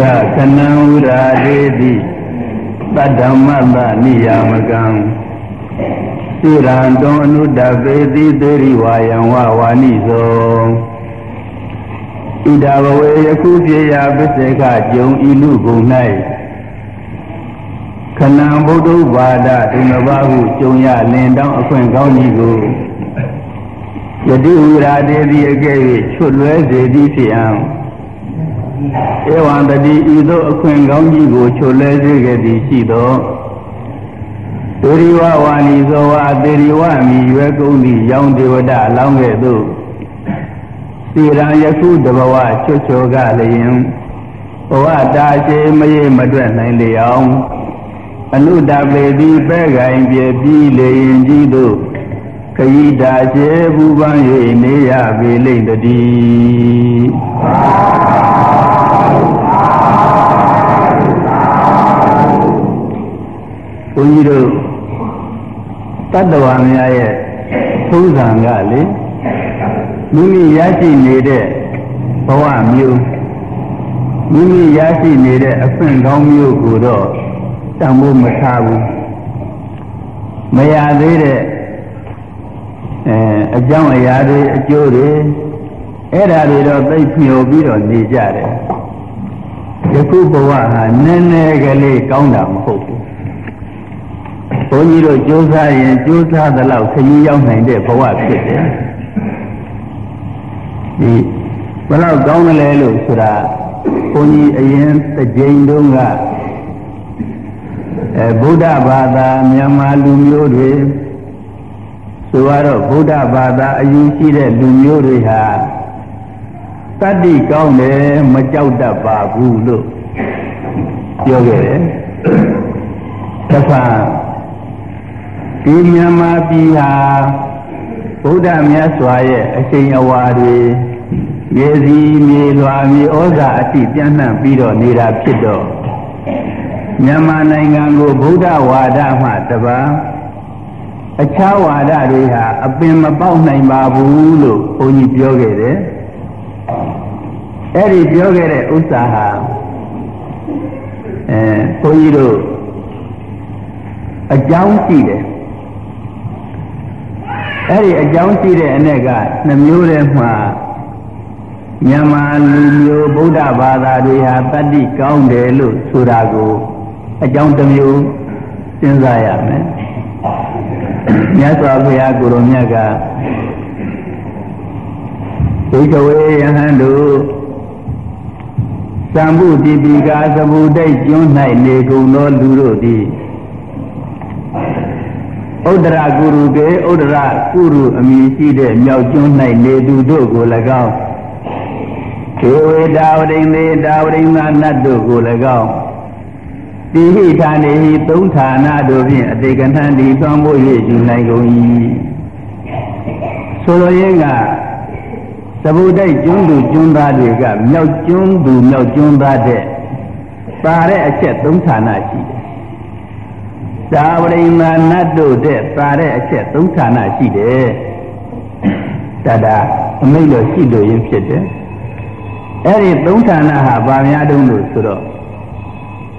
ဒခဏံဝရာဒေတိတတ္ဓမ္မတနိယာမကံစိရံတောအနုတ္တပေတိသေရိဝါယံဝဝါနိဇောဣဒဘဝေယခုပြေယပစ္စေခကြုံဤလူကုန်၌ခဏံဗုဒ္ဓဘာဒဒီမဘာဟုကြုံရလင်တောင်းအခွင့်ကောင်းကြီးကိုယတိဝရာတေသည်အကဲ့၍ချွတ်လွဲစေသည်ဖြစ်အောင် ဧဝံတတိဤသို့အခွင့်ကောင်းကြီးကိုချွတ်လွဲစေခဲ့သည်ရှိသောသေရိဝဝါနီဇောဝါသေရိဝမီရွယ်ကုန်သည့်ရောင်ဒေဝဒအလောင်းကဲ့သို့စီရန်ယခုတဘဝချွတ်ချောကလည်းဘဝတာရှည်မရေမတွက်နိုင်လေအောင်အနုတပေတိပဲ့ကိုင်ပြပြီးလေရင်ကြီးတို့ခยีတာရှည်ပူပန်း၍နေရပေလိမ့်တည်း ဘုန်းကြီးတို့တတ္တဝါများရဲ့သုံးဆံကလေမိမိရရှိနေတဲ့ဘဝမျိုးမိမိရရှိနေတဲ့အခွင့်ကောင်းမျိုးကိုတော့တန်ဖို့မထားဘူးမရသေးတဲ့အဲအကြောင်းအရာတွေအကျိုးတွေအဲ့ဒါတွေတော့သိမျှော်ပြီးတော့နေကြတယ် ယခုဘဝဟာနည်းနည်းကလေးကောင်းတာမဟုတ်ဘူးဘုန်းကြီးတို့ကြိုးစားရင်ကြိုးစားသလောက်ခရီးရောက်နိုင်တဲ့ဘဝဖြစ်တယ်ဒီဘယ်လောက်ကောင်းတယ်လဲလို့ဆိုတာဘုန်းကြီးအရင်တစ်ကြိမ်တုန်းကအဲဗုဒ္ဓဘာသာမြန်မာလူမျိုးတွေဆိုတော့ဗုဒ္ဓဘာသာအယူရှိတဲ့လူမျိုးတွေဟာ တတ္တိကောင်းတယ်မကြောက်တတ်ပါဘူးလို့ပြောခဲ့တယ်။တစ်ခါဒီမြန်မာပြည်ဟာဗုဒ္ဓမြတ်စွာရဲ့အချိန်အဝါတွေမြေစီမြေလွာမြေဩဇာအတိပြန့်နှံ့ပြီးတော့နေတာဖြစ်တော့မြန်မာနိုင်ငံကိုဗုဒ္ဓဝါဒမှတပါအခြားဝါဒတွေဟာအပင်မပေါက်နိုင်ပါဘူးလို့ဘုန်းကြီးပြောခဲ့တယ်။ အဲ့ဒီပြောခဲ့တဲ့ဥစ္စာဟာအဲဘုန်းကြီးတို့အကြောင်းရှိတယ်။အဲ့ဒီအကြောင်းရှိတဲ့အနေကနှမျိုးတည်းမှာမြန်မာလူမျိုးဗုဒ္ဓဘာသာတွေဟာတတ္တိကောင်းတယ်လို့ဆိုတာကိုအကြောင်းတစ်မျိုးစဉ်းစားရမယ်မြတ်စွာဘုရားကိုရောမြတ်ကဒိဋ္ဌဝေယဟန်တို့ သံမှုတိပိကာသဗုဒိတ်ကျွန်း၌နေကုန်သောလူတို့သည်ဥဒရကုရုကေဥဒရကုရုအမည်ရှိတဲ့မြောက်ကျွန်း၌နေသူတို့ကို၎င်းခေဝေတာဝရိမေတာဝရိမနတ်တို့ကို၎င်းတိဟိဌာနေဟိသုံးဌာနတို့ဖြင့်အတေကဏ္ဍဒီသွမ်းဖို့၍ယူနိုင်ကုန်၏ဆိုလိုရင်းက သဗုဒ္ဓကျွန်းသူကျွန်းသားတွေကမြောက်ကျွန်းသူမြောက်ကျွန်းသားတဲ့ပါတဲ့အချက်သုံးဌာနရှိတယ်။သာဝရိမာနတ်တို့တဲ့ပါတဲ့အချက်သုံးဌာနရှိတယ်။တဒါအမိတ်လို့ရှိလို့ရင်းဖြစ်တယ်။အဲ့ဒီသုံးဌာနဟာဗာများတုံးလို့ဆိုတော့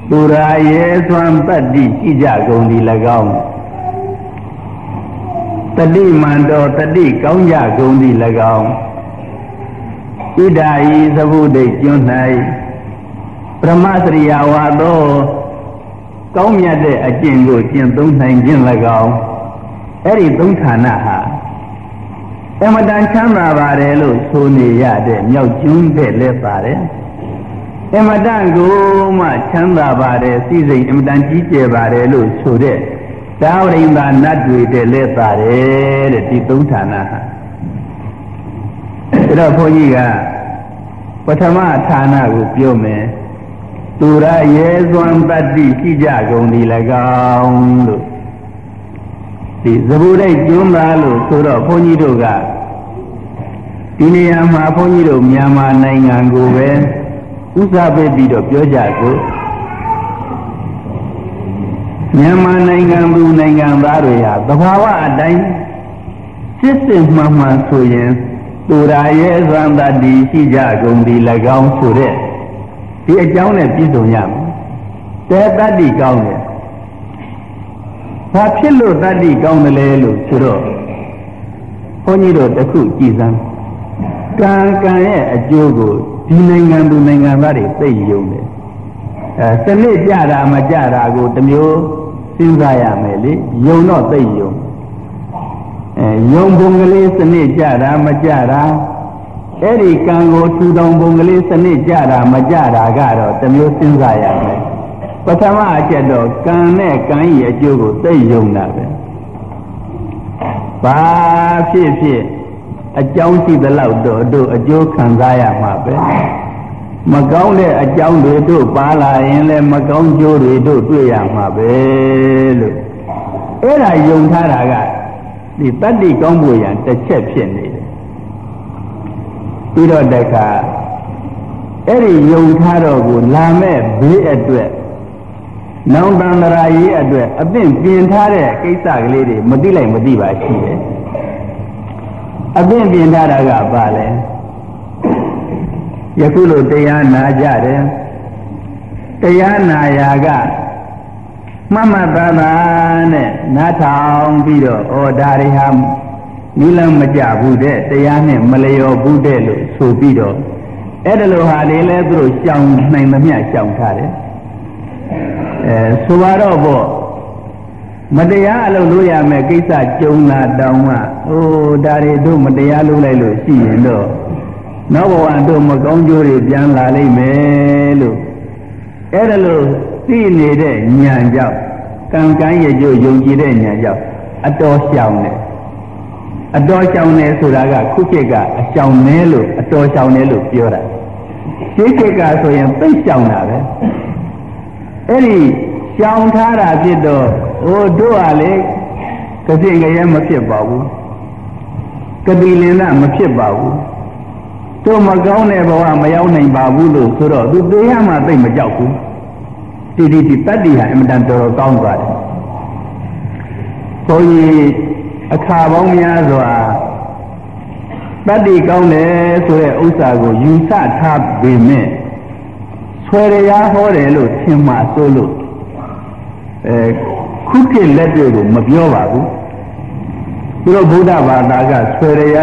သူရာရဲသွမ်းတတ္တိရှိကြကုန်သည်၎င်းတတိမန္တောတတိကောင်းကြကုန်သည်၎င်း ဣဒာဤသဘုဒိတ်ကျွန်း၌ပရမစရိယဝါသောကောင်းမြတ်တဲ့အကျင့်ကိုကျင့်သုံးနိုင်ခြင်း၎င်းအဲ့ဒီသုံးဌာနဟာအမတန်ချမ်းသာပါတယ်လို့ဆိုနေရတဲ့မြောက်ကျွန်းတဲ့လည်းပါတယ်အမတန်ကိုမှချမ်းသာပါတယ်စိစိမ်အမတန်ကြီးကျယ်ပါတယ်လို့ဆိုတဲ့သာဝရိန္ဒနတ်တွေတဲ့လဲပါတယ်တဲ့ဒီသုံးဌာနဟာ အဲ့တော့ဘုန်းကြီးကပထမဌာနကိုပြောမယ်သူရရဲစွမ်းတတ္တိရှိကြကုန်ဒီ၎င်းလို့ဒီသဘုဒိတ်ကျွန်းသားလို့ဆိုတော့ဘုန်းကြီးတို့ကဒီနေရာမှာဘုန်းကြီးတို့မြန်မာနိုင်ငံကိုပဲဥစားပေးပြီးတော့ပြောကြကိုမြန်မာနိုင်ငံသူနိုင်ငံသားတွေဟာသဘာဝအတိုင်းစစ်စစ်မှန်မှန်ဆိုရင် သူရာရဲ့သံတတိရှိကြကုန်ဒီ၎င်းဆိုတဲ့ဒဒီအကြောင်းနဲ့ပြည့်စုံရမယ်တဲတတ္တိကောင်းတယ်ဘာဖြစ်လို့တတ္တိကောင်းတယ်လဲလို့ဆိုတော့ဘုန်းကြီးတို့တခုကြည်စမ်းကံကံရဲ့အကျိုးကိုဒီနိုင်ငံသူနိုင်ငံသားတွေသိယုံတယ်အဲစနစ်ကြတာမကြတာကိုတမျိုးစဉ်းစားရမယ်လေယုံတော့သိယုံ အဲယုံပုံကလေးစနစ်ကြတာမကြတာအဲ့ဒီကံကိုထူထောင်ပုံကလေးစနစ်ကြတာမကြတာကတော့တမျိုးစဉ်းစားရမယ်ပထမအချက်တော့ကံနဲ့ကံရဲ့အကျိုးကိုသိယုံတာပဲဘာဖြစ်ဖြစ်အကြောင်းရှိသလောက်တော့တို့အကျိုးခံစားရမှာပဲမကောင်းတဲ့အကြောင်းတွေတို့ပါလာရင်လည်းမကောင်းကျိုးတွေတို့တွေ့ရမှာပဲလို့အဲ့ဒါယုံထားတာက ဒီတတ္တိကောင်းဖို့ရန်တစ်ချက်ဖြစ်နေတယ်ပြီးတော့တခါအဲ့ဒီယုံထားတော့ကိုလာမဲ့ဘေးအတွက်နောင်တန္တရာရေးအတွက်အသင့်ပြင်ထားတဲ့ကိစ္စကလေးတွေမသိလိုက်မသိပါရှိတယ်အသင့်ပြင်ထားတာကဘာလဲယခုလိုတရားနာကြတယ်တရားနာရာက မှတ်မှတ်သားသားနဲ့နားထောင်ပြီးတော့ဩဒါတွေဟာနိလမကြဘူးတဲ့တရားနဲ့မလျော်ဘူးတဲ့လို့ဆိုပြီးတော့အဲ့ဒါလိုဟာလေးလဲသူတို့ရှောင်နိုင်သမျှရှောင်ထားတယ်အဲဆိုပါတော့ပေါ့မတရားအလုပ်လုပ်ရမယ်ကိစ္စကြုံလာတောင်းမှအိုးဒါတွေတို့မတရားလုပ်လိုက်လို့ရှိရင်တော့နောက်ဘဝတို့မကောင်းကျိုးတွေပြန်လာလိမ့်မယ်လို့အဲ့ဒါလို့ သိနေတဲ့ဉာဏ်ကြောင့်ကံကံရဲ့ကြိုးယုံကြည်တဲ့ဉာဏ်ကြောင့်အတော်ရှောင်တယ်အတော်ရှောင်တယ်ဆိုတာကခုခေတ်ကအရှောင်နေလို့အတော်ရှောင်တယ်လို့ပြောတာရှေးခေတ်ကဆိုရင်သိရှောင်တာပဲအဲ့ဒီရှောင်ထားတာဖြစ်တော့အိုးတို့ကလေကစိငရဲမဖြစ်ပါဘူးကတိလင်္ဒမဖြစ်ပါဘူးတို့မကောင်းတဲ့ဘဝမရောက်နိုင်ပါဘူးလို့ဆိုတော့သူသေးရမှသိမကြောက်ဘူး တိတိတိတတ္တိဟာအင်မတန်တော်တော်ကောင်းသွားတယ်ဘုန်းကြီးအခါပေါင်းများစွာတတ္တိကောင်းတယ်ဆိုတဲ့ဥစ္စာကိုယူဆထားပေမဲ့ဆွဲရဟောတယ်လို့ထင်မှဆိုလို့အဲခုခေတ်လက်တွေကိုမပြောပါဘူးသူတို့ဗုဒ္ဓဘာသာကဆွဲရ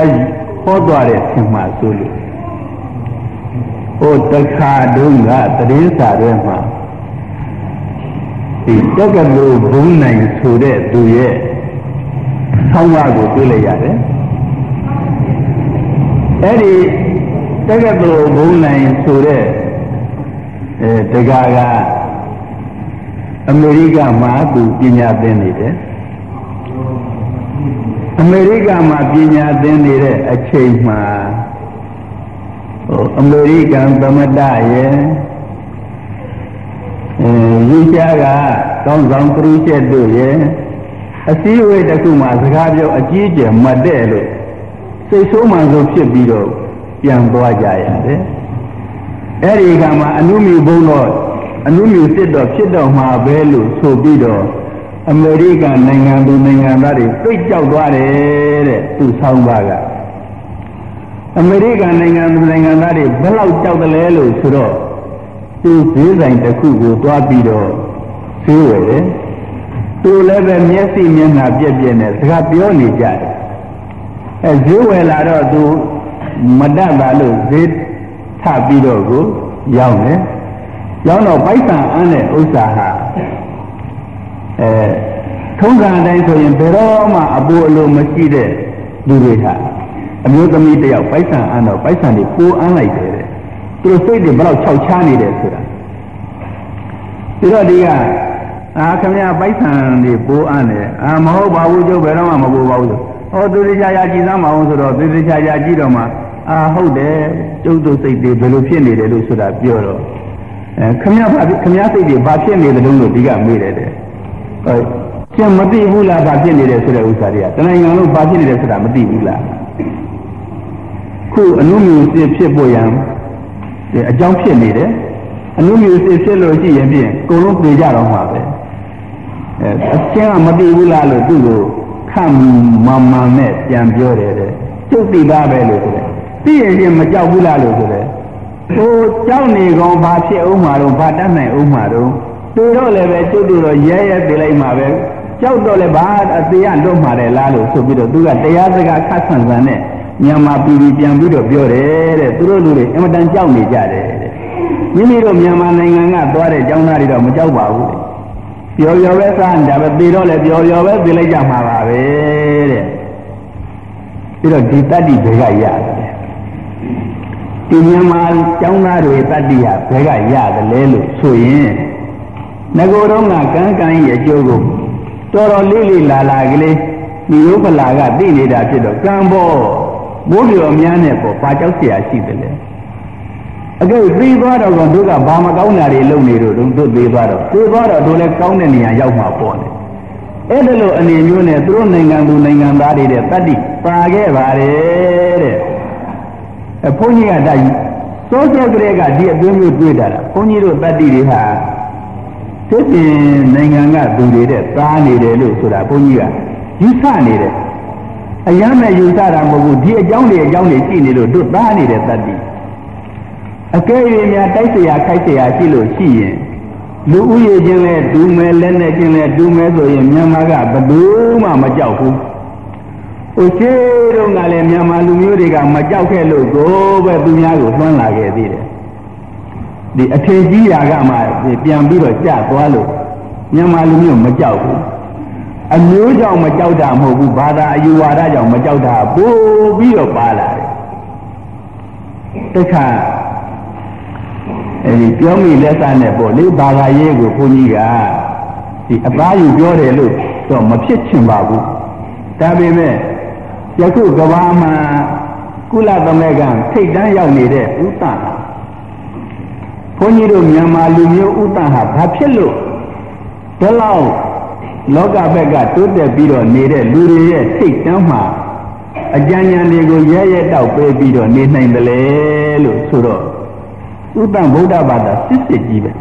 ဟောသွားတဲ့ထင်မှဆိုလို့ဟိုတခါတုန်းကတရင်စာထဲမှာ ဒီတက္ကသိုလ်ဘုံနိုင်ဆိုတဲ့သူရဲ့ဆောင်းပါးကိုတွေ့လိုက်ရတယ်အဲ့ဒီတက္ကသိုလ်ဘုံနိုင်ဆိုတဲ့အဲတက္ကကအမေရိကမှာသူပညာသင်နေတယ်အမေရိကမှာပညာသင်နေတဲ့အချိန်မှာဟိုအမေရိကန်သမတရဲ့ အဲယူရှားကကောင်းဆောင်ခရုချက်တို့ရဲ့အစည်းအဝေးတစ်ခုမှာစကားပြောအကြီးကျယ်မတဲ့လို့စိတ်ဆိုးမှန်ဆိုဖြစ်ပြီးတော့ပြန်သွားကြရတယ်အဲ့ဒီခါမှာအနုမြူဘုံတော့အနုမြူစစ်တော့ဖြစ်တော့မှာပဲလို့ဆိုပြီးတော့အမေရိကန်နိုင်ငံသူနိုင်ငံသားတွေသိကြောက်သွားတယ်တဲ့သူဆောင်းပါကအမေရိကန်နိုင်ငံသူနိုင်ငံသားတွေဘယ်လောက်ကြောက်တယ်လဲလို့ဆိုတော့ သူဈေးဆိုင်တစ်ခုကိုတွားပြီးတော့ဈေးဝယ်တယ်သူလည်းပဲမျက်စိမျက်နှာပြက်ပြက်နဲ့စကားပြောနေကြတယ်အဲဈေးဝယ်လာတော့သူမတတ်ပါလို့ဈေးထပြီးတော့ကိုရောက်တယ်ရောက်တော့ပိုက်ဆံအန်းတဲ့ဥစ္စာဟာအဲထုံးစံအတိုင်းဆိုရင်ဘယ်တော့မှအပူအလိုမရှိတဲ့လူတွေဟာအမျိုးသမီးတယောက်ပိုက်ဆံအန်းတော့ပိုက်ဆံတွေပိုးအန်းလိုက်တယ်တဲ့ သူတို့စိတ်တွေဘယ်လောက်ခြောက်ချားနေတယ်ဆိုတာဒီတော့ဒီကအာခမရပိုက်ဆံတွေပိုးအန်းတယ်အာမဟုတ်ပါဘူးကျုပ်ဘယ်တော့မှမပိုးပါဘူးဆိုဟောသူတို့ကြာကြာကြည်သားမအောင်ဆိုတော့သူတို့ကြာကြာကြည့်တော့မှအာဟုတ်တယ်ကျုပ်တို့စိတ်တွေဘယ်လိုဖြစ်နေတယ်လို့ဆိုတာပြောတော့အဲခမရဘာခမရစိတ်တွေဘာဖြစ်နေတယ်လို့ဒီကမေးတယ်တဲ့ဟောကျန်မသိဘူးလားဘာဖြစ်နေတယ်ဆိုတဲ့ဥစ္စာတွေကတဏှာလုံးဘာဖြစ်နေတယ်ဆိုတာမသိဘူးလားခုအနုမြူစစ်ဖြစ်ဖို့ရန် အကြောင်းဖြစ်နေတယ်အနုမြူစစ်ဖြစ်လို့ရှိရင်ဖြင့်အကုန်လုံးပြေကြတော့မှာပဲအဲအချင်းကမသိဘူးလားလို့သူ့ကိုခန့်မမှန်နဲ့ပြန်ပြောတယ်တဲ့ကျုပ်သိပါပဲလို့ဆိုတယ်သိရင်ချင်းမကြောက်ဘူးလားလို့ဆိုတယ်ဟိုကြောက်နေကောင်ဘာဖြစ်အောင်မှာတော့ဘာတတ်နိုင်အောင်မှာတော့သူတော့လည်းပဲကျွတ်တူတော့ရဲရဲပြလိုက်မှာပဲကြောက်တော့လည်းဘာအသေးရလွတ်မှာတယ်လားလို့ဆိုပြီးတော့သူကတရားစကားခတ်ဆန်ဆန်နဲ့ မြန်မာပြည်ပြည်ပြန်ပြီးတော့ပြောတယ်တဲ့သူတို့လူတွေအင်မတန်ကြောက်နေကြတယ်တဲ့မိမိတို့မြန်မာနိုင်ငံကသွားတဲ့ကျောင်းသားတွေတော့မကြောက်ပါဘူးတဲ့ပျော်ပျော်ပဲစားနေတာပဲပြီးတော့လည်းပျော်ပျော်ပဲပြလိုက်ကြမှာပါပဲတဲ့ပြီးတော့ဒီတတ္တိဘယ်ကရတယ်ဒီမြန်မာကျောင်းသားတွေတတ္တိဟာဘယ်ကရတယ်လဲလို့ဆိုရင်ငကိုယ်တော့ကကန်းကန်းရဲ့အကျိုးကိုတော်တော်လေးလေးလာလာကလေးဒီရုပ်ပလာကသိနေတာဖြစ်တော့ကံပေါ် ဘိုးပြောများနဲ့ပေါ့ဘာကြောက်เสียရှိတယ်လဲအကဲသိသွားတော့ကတို့ကဘာမကောင်းတာတွေလုပ်နေတော့တို့သိသွားတော့သိသွားတော့တို့လည်းကောင်းတဲ့နေရာရောက်မှာပေါ့လေအဲ့ဒါလို့အနေမျိုးနဲ့သူတို့နိုင်ငံသူနိုင်ငံသားတွေတဲ့တတ္တိပါခဲ့ပါတယ်တဲ့အဘုန်းကြီးကတည်းကသောစေကလေးကဒီအသွင်းမျိုးတွေ့တာလားဘုန်းကြီးတို့တတ္တိတွေဟာသိပင်နိုင်ငံကသူတွေတဲ့သားနေတယ်လို့ဆိုတာဘုန်းကြီးကယူဆနေတယ် အရမ်းမဲ့ယူဆတာမဟုတ်ဘူးဒီအကြောင်းတွေအကြောင်းတွေကြည့်နေလို့တို့သားနေတဲ့တတ္တိအကဲ၍များတိုက်เสียခိုက်เสียရှိလို့ရှိရင်လူဥယျာဉ်ချင်းလဲဒူးမဲလက်နဲ့ချင်းလဲဒူးမဲဆိုရင်မြန်မာကဘယ်သူမှမကြောက်ဘူး။ဟိုရှိတော့ကလည်းမြန်မာလူမျိုးတွေကမကြောက်ခဲ့လို့ကိုပဲသူများကိုသွန်းလာခဲ့သေးတယ်။ဒီအထင်ကြီးရာကမှပြန်ပြီးတော့ကြသွားလို့မြန်မာလူမျိုးမကြောက်ဘူး။ အမျိုးကြောင့်မကြောက်တာမဟုတ်ဘူးဘာသာအယူဝါဒကြောင့်မကြောက်တာပို့ပြီးတော့ပါလာတယ်။တခါအဲဒီပြောမိလက်စနဲ့ပေါ့လေဘာသာရေးကိုဘုန်းကြီးကဒီအသားယူပြောတယ်လို့တော့မဖြစ်ချင်ပါဘူးဒါပေမဲ့ယခုကဘာမှာကုလသမဂ္ဂထိတ်တန်းရောက်နေတဲ့ဥတ္တဟာဘုန်းကြီးတို့မြန်မာလူမျိုးဥတ္တဟာဘာဖြစ်လို့ဒီလောက် လောကဘက်ကတိုးတက်ပြီးတော့နေတဲ့လူတွေရဲ့ထိတ်တန်းမှာအကြံဉာဏ်တွေကိုရဲရဲတောက်ပေးပြီးတော့နေနိုင်တယ်လေလို့ဆိုတော့ဥပ္ပံဗုဒ္ဓဘာသာစစ်စစ်ကြီးပဲ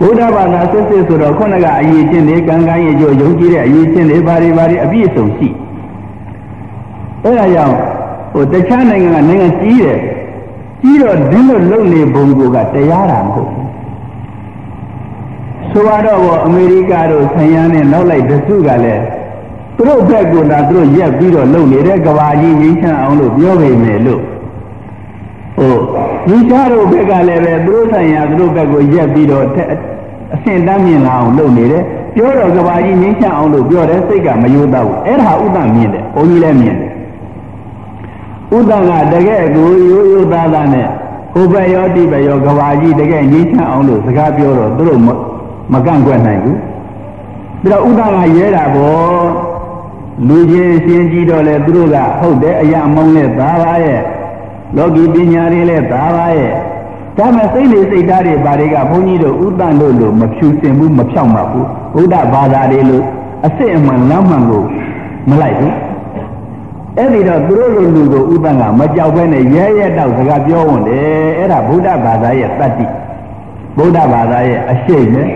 ဗုဒ္ဓဘာသာစစ်စစ်ဆိုတော့ခုနကအရေးချင်းတွေကံကံရဲ့ကြိုယုံကြည်တဲ့အရေးချင်းတွေဘာတွေဘာတွေအပြည့်အစုံရှိအဲဒါကြောင့်ဟိုတခြားနိုင်ငံကနိုင်ငံကြီးတယ်ကြီးတော့ဒင်းလို့လုံနေဘုံကတရားတာမဟုတ်ဘူး ဆိုတော့အမေရိကတို့ဆန်ရမ်းနဲ့နောက်လိုက်တစုကလည်းသူတို့ဘက်ကသာသူတို့ရက်ပြီးတော့လုံနေတဲ့ကဘာကြီးငြိမ်းချမ်းအောင်လို့ပြောပေမယ်လို့ဟိုဒီချားတို့ဘက်ကလည်းပဲသူတို့ဆိုင်ရာသူတို့ဘက်ကိုရက်ပြီးတော့အဆင့်တန်းမြင်လာအောင်လုပ်နေတယ်ပြောတော့ကဘာကြီးငြိမ်းချမ်းအောင်လို့ပြောတယ်စိတ်ကမယိုးတော့ဘူးအဲ့ဒါဥဒ္ဒမြင်တယ်ဘုန်းကြီးလည်းမြင်တယ်ဥဒ္ဒကတကယ်ကိုရိုးရိုးသားသားနဲ့ဟိုဘက်ရောဒီဘက်ရောကဘာကြီးတကယ်ငြိမ်းချမ်းအောင်လို့စကားပြောတော့သူတို့ မကန့်ကွက်နိုင်ဘူးပြီးတော့ဥဒ္ဒကရဲတာပေါ့လူချင်းရှင်းကြည့်တော့လေသူတို့ကဟုတ်တယ်အရာမောင်းနဲ့သားပါရဲ့လောကီပညာတွေလည်းသာပါရဲ့ဒါမဲ့စိတ်လေစိတ်ဓာတ်တွေဘာတွေကဘုန်းကြီးတို့ဥတ္တန်တို့လိုမဖြူစင်ဘူးမဖြောက်မှဘူးဘုဒ္ဓဘာသာတွေလိုအစစ်အမှန်လမ်းမှန်ကိုမလိုက်ဘူးအဲ့ဒီတော့သူတို့လိုလူကိုဥတ္တန်ကမကြောက်ဘဲနဲ့ရဲရဲတောက်စကားပြောဝင်တယ်အဲ့ဒါဗုဒ္ဓဘာသာရဲ့တတ္တိဗုဒ္ဓဘာသာရဲ့အရှိတ်နဲ့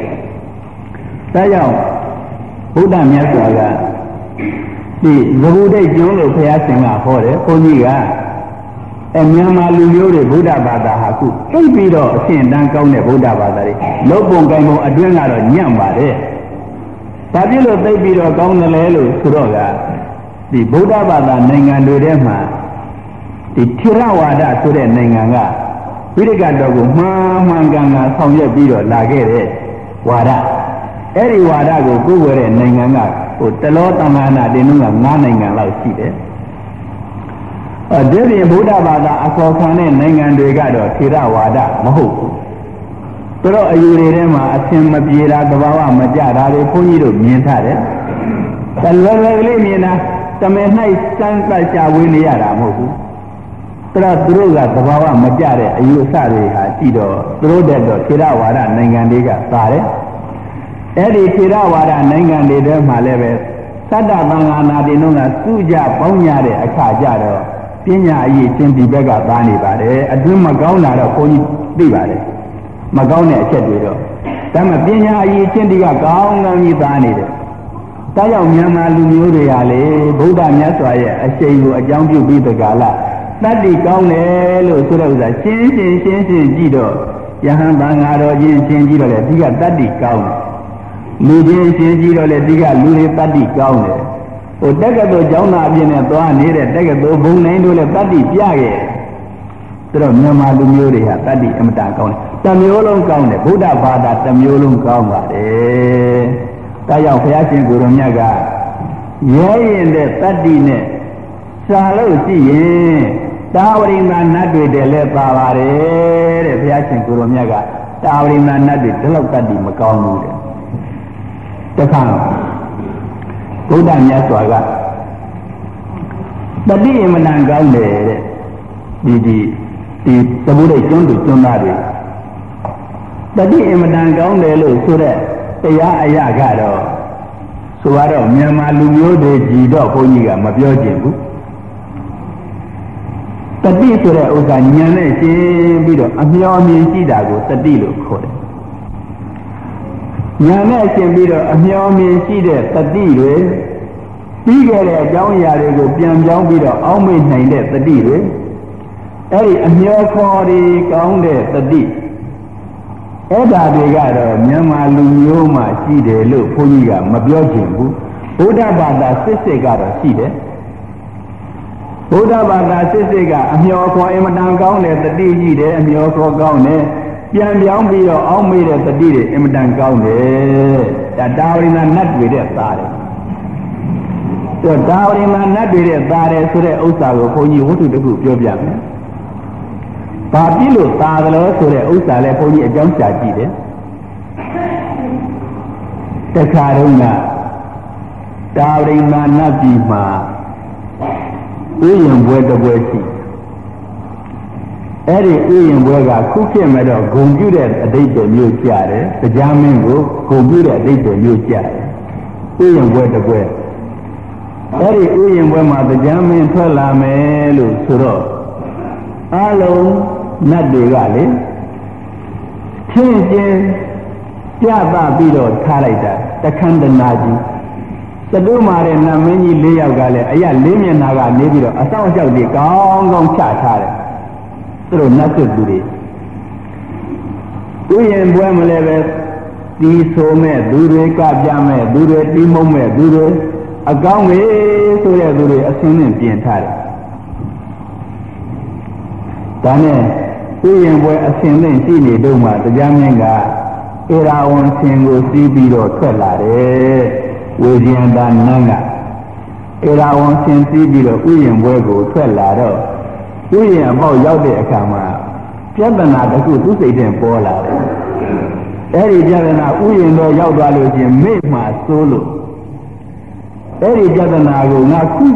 ဒါကြောင့်ဗုဒ္ဓမြတ်စွာကဒီဇဂုဒိတ်ကျွန်းလို့ဘုရားရှင်ကဟောတယ်ဘုန်းကြီးကအဲမြန်မာလူမျိုးတွေဗုဒ္ဓဘာသာဟာခုသိပြီးတော့အရှင်တန်းကောင်းတဲ့ဗုဒ္ဓဘာသာတွေလုတ်ပုံကိုင်ပုံအတွင်းကတော့ညံ့ပါတယ်။ဘာဖြစ်လို့သိပြီးတော့ကောင်းတယ်လဲလို့ဆိုတော့ကဒီဗုဒ္ဓဘာသာနိုင်ငံတွေထဲမှာဒီထေရဝါဒဆိုတဲ့နိုင်ငံကဝိရကတော်ကိုမှန်မှန်ကန်ကန်ဆောင်ရွက်ပြီးတော့လာခဲ့တဲ့ဝါဒ အဲ့ဒီဝါဒကိုကိုယ်ဝယ်တဲ့နိုင်ငံကဟိုတလောတမန္နာတင်တော့၅နိုင်ငံလောက်ရှိတယ်ဒီပြင်ဗုဒ္ဓဘာသာအခေါ်ခံတဲ့နိုင်ငံတွေကတော့ထေရဝါဒမဟုတ်ဘူး။သူတို့အယူတွေထဲမှာအသင်မပြေတာသဘာဝမကြတာတွေဘုန်းကြီးတို့မြင်ထားတယ်။တလွယ်လွယ်ကလေးမြင်တာတမင်၌စမ်းသပ်ရှာဝေးနေရတာမဟုတ်ဘူး။သူတို့သူတို့ကသဘာဝမကြတဲ့အယူအဆတွေဟာကြည့်တော့သူတို့တဲ့တော့ထေရဝါဒနိုင်ငံတွေကသာတယ်။ အဲ့ဒီထေရဝါဒနိုင်ငံတွေထဲမှာလည်းပဲသတ္တသံဃာနာတိတို့ကစုကြပေါင်းကြတဲ့အခါကြတော့ပညာအရေးချင်းဒီဘက်ကသားနေပါတယ်အတွင်းမကောင်းတာတော့ဘုန်းကြီးသိပါတယ်မကောင်းတဲ့အချက်တွေတော့ဒါမှပညာအရေးချင်းဒီကကောင်းကောင်းကြီးသားနေတယ်ဒါကြောင့်မြန်မာလူမျိုးတွေဟာလေဗုဒ္ဓမြတ်စွာရဲ့အရှိန်ကိုအကြောင်းပြုပြီးတကလားတတ္တိကောင်းတယ်လို့ဆိုတဲ့ဥစ္စာရှင်းရှင်းရှင်းရှင်းကြည့်တော့ယဟန်ဘာငါတော်ချင်းရှင်းကြည့်တော့လေဒီကတတ္တိကောင်းတယ် လူချင်းရှင်းကြည့်တော့လေဒီကလူတွေတတ္တိကောင်းတယ်ဟိုတက္ကသိုလ်ကျောင်းသားအပြင်နဲ့သွားနေတဲ့တက္ကသိုလ်ဘုံနိုင်တို့လည်းတတ္တိပြခဲ့ဆိုတော့မြန်မာလူမျိုးတွေဟာတတ္တိအမတန်ကောင်းတယ်တမျိုးလုံးကောင်းတယ်ဗုဒ္ဓဘာသာတမျိုးလုံးကောင်းပါတယ်ဒါကြောင့်ဘုရားရှင်ကိုရောမြတ်ကရဲရင်တဲ့တတ္တိနဲ့စာလို့ရှိရင်တာဝရိမာနတ်တွေတည်းလည်းပါပါတယ်တဲ့ဘုရားရှင်ကိုရောမြတ်ကတာဝရိမာနတ်တွေဒီလောက်တတ္တိမကောင်းဘူးတဲ့ တခါဘုရားမြတ်စွာကတတိအမနံကောင်းတယ်တဲ့ဒီဒီဒီသမုဒိတ်ကျွန်းသူကျွန်းသားတွေတတိအမတန်ကောင်းတယ်လို့ဆိုတဲ့တရားအရာကတော့ဆိုတော့မြန်မာလူမျိုးတွေကြည်တော့ဘုန်းကြီးကမပြောကျင်ဘူးတတိဆိုတဲ့ဥစ္စာဉာဏ်နဲ့ရှင်းပြီးတော့အမျော်မြင်ရှိတာကိုတတိလို့ခေါ်တယ် ဉာဏ်နဲ့ရှင်းပြီးတော့အမျော်မြင်ရှိတဲ့တတိတွေပြီးခဲ့တဲ့အကြောင်းအရာတွေကိုပြန်ပြောင်းပြီးတော့အောက်မေ့နိုင်တဲ့တတိတွေအဲ့ဒီအမျောခေါ်ဒီကောင်းတဲ့တတိအဲ့ဒါတွေကတော့မြန်မာလူမျိုးမှရှိတယ်လို့ဘုန်းကြီးကမပြောချင်ဘူးဘုဒ္ဓဘာသာစစ်စစ်ကတော့ရှိတယ်ဘုဒ္ဓဘာသာစစ်စစ်ကအမျောခေါ်အင်မတန်ကောင်းတဲ့တတိရှိတယ်အမျောခေါ်ကောင်းတယ် ပြန်ပြောင်းပြီးတော့အောက်မေ့တဲ့တတိတွေအင်မတန်ကောင်းတယ်ဒါတာဝရိနာနတ်တွေတဲ့သားတယ်တော့တာဝရိနာနတ်တွေတဲ့သားတယ်ဆိုတဲ့ဥစ္စာကိုဘုန်းကြီးဝတ္ထုတစ်ခုပြောပြမယ်ဘာဖြစ်လို့သာသလဲဆိုတဲ့ဥစ္စာလဲဘုန်းကြီးအကြောင်းရှာကြည့်တယ်တခါတုန်းကတာဝရိမာနတ်ပြည်မှာဥယျံပွဲတစ်ပွဲရှိ အဲ့ဒီဥယျံပွဲကခုဖြစ်မဲ့တော့ဂုံပြုတဲ့အတိတ်တွေမျိုးကြတယ်တရားမင်းကိုဂုံပြုတဲ့အတိတ်တွေမျိုးကြတယ်ဥယျံပွဲတစ်ပွဲအဲ့ဒီဥယျံပွဲမှာတရားမင်းထွက်လာမယ်လို့ဆိုတော့အလုံးနတ်တွေကလေချင်းချင်းပြသပြီးတော့ထားလိုက်တာတခန္ဓနာကြီးသတုမာတဲ့နတ်မင်းကြီး၄ယောက်ကလည်းအရလေးမျက်နာကနေပြီးတော့အဆောင်အလျှောက်တွေကောင်းကောင်းချထားတယ် သူတို့နတ်စစ်သူတွေဥယျာဉ်ပွဲမလဲပဲတီးဆိုမဲ့သူတွေကပြမဲ့သူတွေတီးမုံမဲ့သူတွေအကောင်းပဲဆိုတဲ့သူတွေအစင်းနဲ့ပြင်ထားတယ်ဒါနဲ့ဥယျာဉ်ပွဲအစင်သိမ့်ရှိနေတော့မှတရားမင်းကဧရာဝံဆင်ကိုစီးပြီးတော့ထွက်လာတယ်ဝေဇယန္တာနန်းကဧရာဝံဆင်စီးပြီးတော့ဥယျာဉ်ပွဲကိုထွက်လာတော့ ဥယျာဉ်အပေါက်ရောက်တဲ့အခါမှာပြဿနာတစ်ခုသူ့စိတ်ထဲပေါ်လာတယ်အဲ့ဒီပြဿနာဥယျာဉ်တော့ရောက်သွားလို့ချင်းမေ့မှစိုးလို့အဲ့ဒီပြဿနာကိုငါခု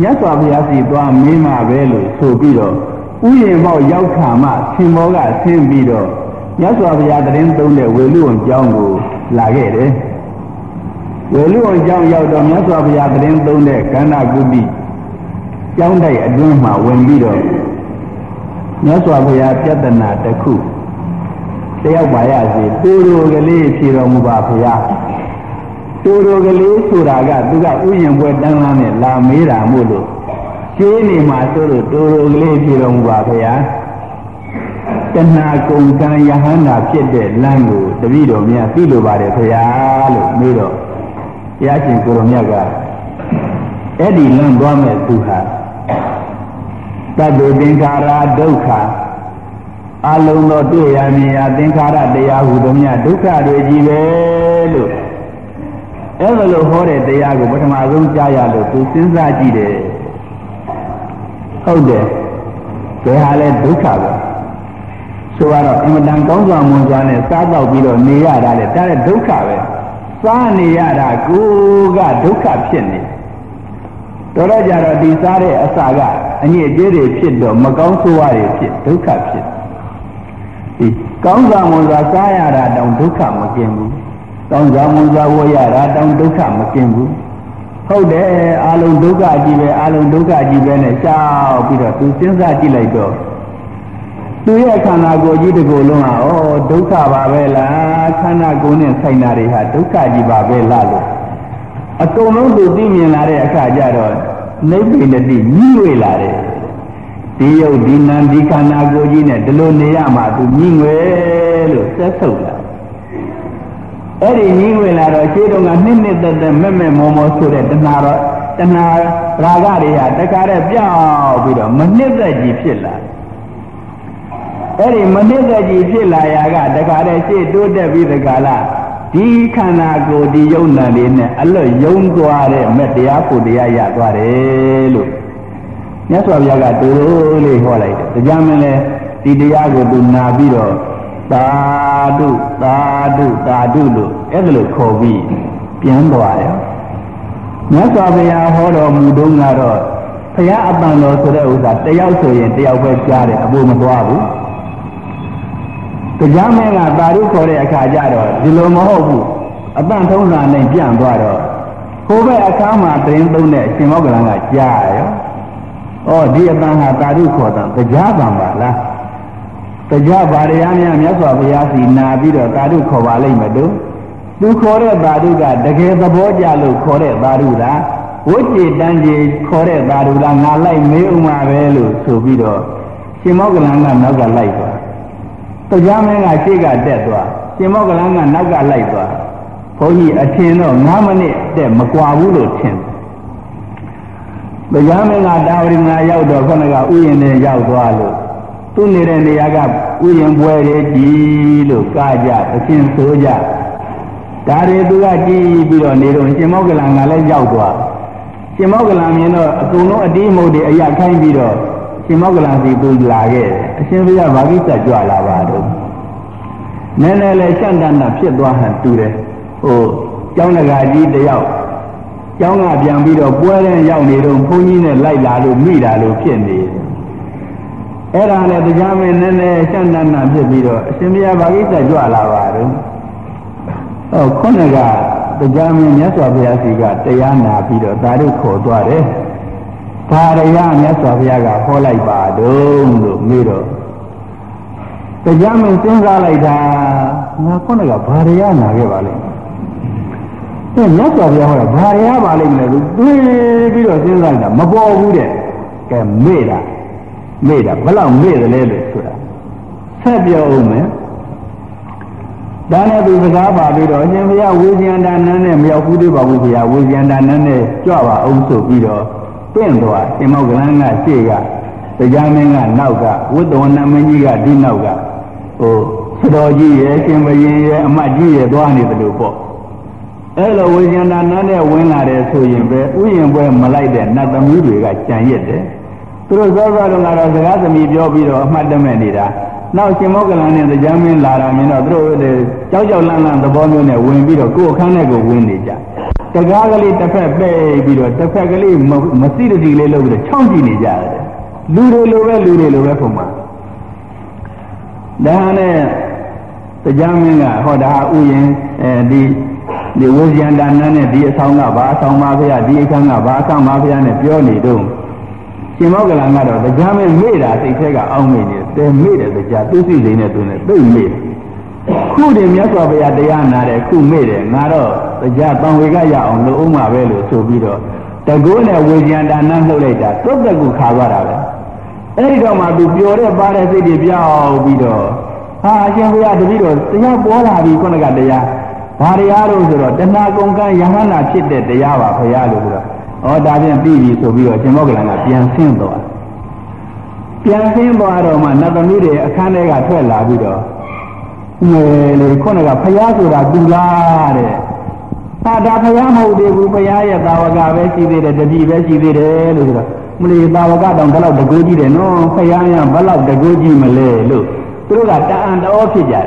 မြတ်စွာဘုရားစီသွားမင်းမှာပဲလို့ဆိုပြီးတော့ဥယျာဉ်မောက်ရောက်ခါမှဆင်မောကဆင်းပြီးတော့မြတ်စွာဘုရားတရင်သုံးတဲ့ဝေလူဝံကျောင်းကိုလာခဲ့တယ်ဝေလူဝံကျောင်းရောက်တော့မြတ်စွာဘုရားတရင်သုံးတဲ့ကန္နာကုတိကျောင်းတိုက်အတွင်းမှာဝင်ပြီးတော့ မြတ်စွာဘုရားပြဿနာတစ်ခုတယောက်ပါရစေတူတူကလေးဖြေတော်မူပါဘုရားတူတူကလေးဆိုတာကသူကဥယျာဉ်ပွဲတန်းလာနဲ့လာမေးတာမို့လို့ရှင်းနေမှာဆိုလို့တူတူကလေးဖြေတော်မူပါဘုရားတဏှာကုံကံယဟန္တာဖြစ်တဲ့လမ်းကိုတပည့်တော်များသိလိုပါတယ်ဘုရားလို့မေးတော့ဘုရားရှင်ကိုရောမြတ်ကအဲ့ဒီလမ်းသွားမဲ့သူဟာ တတ္တုသင်္ခါရဒုက္ခအလုံးသောတွေ့ရမြင်ရသင်္ခါရတရားဟုသောမြတ်ဒုက္ခတွေကြီးပဲလို့အဲ့ဒါလို့ဟောတဲ့တရားကိုပထမဆုံးကြားရလို့သူစဉ်းစားကြည့်တယ်ဟုတ်တယ်ဘယ်ဟာလဲဒုက္ခပဲဆိုတော့အင်မတန်ကောင်းစွာမွန်စွာနဲ့စားတော့ပြီးတော့နေရတာလေဒါလည်းဒုက္ခပဲစားနေရတာကိုကဒုက္ခဖြစ်နေတော်တော့ကြတော့ဒီစားတဲ့အစာက အညစ်အကြေးတွေဖြစ်တော့မကောင်းဆိုးဝါးတွေဖြစ်ဒုက္ခဖြစ်ဒီကောင်းစာမွန်စာစားရတာတောင်ဒုက္ခမကင်းဘူးကောင်းစာမွန်စာဝတ်ရတာတောင်ဒုက္ခမကင်းဘူးဟုတ်တယ်အာလုံဒုက္ခကြီးပဲအာလုံဒုက္ခကြီးပဲနဲ့ရှောက်ပြီးတော့သူစဉ်းစားကြည့်လိုက်တော့သူရဲ့ခန္ဓာကိုယ်ကြီးတစ်ကိုယ်လုံးဟာဩဒုက္ခပါပဲလားခန္ဓာကိုယ်နဲ့ဆိုင်တာတွေဟာဒုက္ခကြီးပါပဲလားလို့အကုန်လုံးသူသိမြင်လာတဲ့အခါကျတော့ နိဗ္ဗာန်တိညှိွေလာတယ်ဒီယုတ်ဒီနံဒီခန္ဓာကိုယ်ကြီးနဲ့ဒီလိုနေရမှာသူညှိငွယ်လို့ဆက်ဆုပ်လာအဲ့ဒီညှိငွယ်လာတော့ရှင်းတော့ကနှစ်နှစ်သက်သက်မဲ့မဲ့မောမောဆိုတဲ့တဏှာတော့တဏှာရာဂတွေကတခါတည်းပြောက်ပြီးတော့မနှစ်သက်ကြီးဖြစ်လာအဲ့ဒီမနှစ်သက်ကြီးဖြစ်လာရာကတခါတည်းရှေ့တိုးတက်ပြီးတခါလား ဒီခန္ဓာကိုယ်ဒီယုံနာလေးနဲ့အလွတ်ယုံသွားတဲ့မဲ့တရားကိုတရားရသွားတယ်လို့မြတ်စွာဘုရားကတူလေးဟောလိုက်တယ်။ဒါကြောင့်မလဲဒီတရားကိုသူနာပြီးတော့သာဓုသာဓုသာဓုလို့အဲ့ဒါလို့ခေါ်ပြီးပြန်သွားတယ်။မြတ်စွာဘုရားဟောတော်မူတုန်းကတော့ဘုရားအပန်တော်ဆိုတဲ့ဥစ္စာတယောက်ဆိုရင်တယောက်ပဲကြားတယ်အဖို့မသွားဘူး။ တရားမင်းကသာဓုခေါ်တဲ့အခါကျတော့ဒီလိုမဟုတ်ဘူး။အပန်ထုံးစာနဲ့ပြန်သွားတော့ကိုယ်ပဲအခါမှာတင်းသုံးတဲ့အရှင်မောကလန်ကကြားရော။ဩဒီအတန်ဟာတာဓုခေါ်တာတရားပံပါလားတရားဘာရရများမြတ်စွာဘုရားစီနာပြီးတော့တာဓုခေါ်ပါလိမ့်မယ်တို့သူခေါ်တဲ့တာဓုကတကယ်သဘောကျလို့ခေါ်တဲ့တာဓုလားဝိจิတန်ကြီးခေါ်တဲ့တာဓုလားငါလိုက်မေးဥမှာပဲလို့ဆိုပြီးတော့ရှင်မောကလန်ကနောက်ကလိုက်သွား တရားမင်းကရှေ့ကတက်သွားရှင်မောကလန်ကနောက်ကလိုက်သွားဘုန်းကြီးအထင်တော့9မိနစ်တက်မကွာဘူးလို့ထင်တယ်တရားမင်းကတာဝရိငါရောက်တော့ခொနကဥယျာဉ်နဲ့ရောက်သွားလို့သူ့နေတဲ့နေရာကဥယျာဉ်ပွဲတွေကြည်လို့ကားကြအရှင်ဆိုကြဒါတွေသူကကြည်ပြီးတော့နေတော့ရှင်မောကလန်ကလည်းရောက်သွားရှင်မောကလန်မြင်တော့အကုန်လုံးအတီးမုတ်တွေအရခိုင်းပြီးတော့ရှင်မောကလန်စီသူလာခဲ့အရှင်ဘုရားဗာကိစ္စကြွလာပါတော့ နည်းနည်းလေးရှန့်တန်းတာဖြစ်သွားဟန်တူတယ်ဟိုကျောင်းတကာကြီးတယောက်ကျောင်းကပြန်ပြီးတော့ပွဲတဲ့ရောက်နေတော့ဘုန်းကြီးနဲ့လိုက်လာလို့မိတာလို့ဖြစ်နေတယ်အဲ့ဒါနဲ့တရားမင်းနည်းနည်းရှန့်တန်းတာဖြစ်ပြီးတော့အရှင်ဘုရားဗာကိစ္စကြွလာပါတော့ဟောခုနကတရားမင်းမြတ်စွာဘုရားစီကတရားနာပြီးတော့ဒါတို့ခေါ်သွားတယ်ဘာရယမြတ်စွာဘုရားကဟောလိုက်ပါတော့လို့မေးတော့ တရားမင်းစဉ်းစားလိုက်တာငါခုနကဘာရယနာခဲ့ပါလိမ့်အဲမြတ်စွာဘုရားဟောတာဘာရပါလိမ့်မလဲသူတွေးပြီးတော့စဉ်းစားတာမပေါ်ဘူးတဲ့ကဲမေ့တာမေ့တာဘလောက်မေ့တယ်လဲလို့ဆိုတာဆက်ပြောဦးမယ်ဒါနဲ့သူစကားပါပြီးတော့အရှင်ဘုရားဝေဇယန္တာနန်းနဲ့မရောက်ဘူးသေးပါဘူးဘုရားဝေဇယန္တာနန်းနဲ့ကြွပါအောင်ဆိုပြီးတော့ပြင့်သွားရှင်မောကလန်းကရှေ့ကတရားမင်းကနောက်ကဝိတ္တဝဏမင်းကြီးကဒီနောက်က ဟိုစတော်ကြီးရဲ့ရှင်ဘရင်ရဲ့အမတ်ကြီးရဲ့သွားနေတယ်လို့ပေါ့အဲ့လိုဝိညာဏနာနဲ့ဝင်လာတယ်ဆိုရင်ပဲဥယျင်ပွဲမလိုက်တဲ့နတ်သမီးတွေကကြံရစ်တယ်သူတို့သောသောတုန်းကတော့စကားသမီးပြောပြီးတော့အမှတ်တမဲ့နေတာနောက်ရှင်မောကလန်နဲ့တရားမင်းလာတာမြင်တော့သူတို့ကြောက်ကြောက်လန့်လန့်သဘောမျိုးနဲ့ဝင်ပြီးတော့ကိုယ်အခန်းထဲကိုဝင်နေကြတကားကလေးတစ်ဖက်ပဲ့ပြီးတော့တစ်ဖက်ကလေးမသိတတိလေးလုပ်ပြီးတော့ချောင်းကြည့်နေကြတယ်လူတွေလိုပဲလူတွေလိုပဲပုံမှာ ဒါနဲ့တရားမင်းကဟောဒါဥယျင်အဲဒီဒီဝိဇယန္တာနန်းနဲ့ဒီအဆောင်ကဘာအဆောင်ပါဖေရဒီအခန်းကဘာအခန်းပါဖေရနဲ့ပြောနေတော့ရှင်မောကလန်ကတော့တရားမင်းမေ့တာစိတ်ထဲကအောင်းနေတယ်တဲမေ့တယ်တရားသူစိစိနဲ့သူနဲ့သိမ့်မေ့ခုတည်းမြတ်စွာဘုရားတရားနာတယ်ခုမေ့တယ်ငါတော့တရားတန်ဝေကရအောင်လုပ်အောင်ပါပဲလို့ဆိုပြီးတော့တကောနဲ့ဝိဇယန္တာနန်းလှုပ်လိုက်တာတုတ်တကူခါသွားတာပဲ အဲ့ဒီတော့မှသူပျော်တဲ့ပါတဲ့စိတ်တွေပြောင်းပြီးတော့ဟာအရှင်ဘုရားတပည့်တော်တရားပေါ်လာပြီခုနကတရားဘာတရားလို့ဆိုတော့တဏှာကုန်ကံယဟန္တာဖြစ်တဲ့တရားပါဘုရားလို့ဆိုတော့ဩဒါဖြင့်ပြီးပြီဆိုပြီးတော့ရှင်မောကလန်ကပြန်ဆင်းသွားပြန်ဆင်းသွားတော့မှနတ်သမီးတွေအခန်းထဲကထွက်လာပြီးတော့ငယ်လေခုနကဘုရားဆိုတာသူလားတဲ့သာဒါဘုရားမဟုတ်သေးဘူးဘုရားရဲ့သာဝကပဲရှိသေးတယ်တတိပဲရှိသေးတယ်လို့ဆိုတော့ မလီသာဝကတောင်ဘယ်လောက်တကူကြီးတယ်နော်ဘုရားရဘယ်လောက်တကူကြီးမလဲလို့သူတို့ကတအံ့တော်ဖြစ်ကြတယ်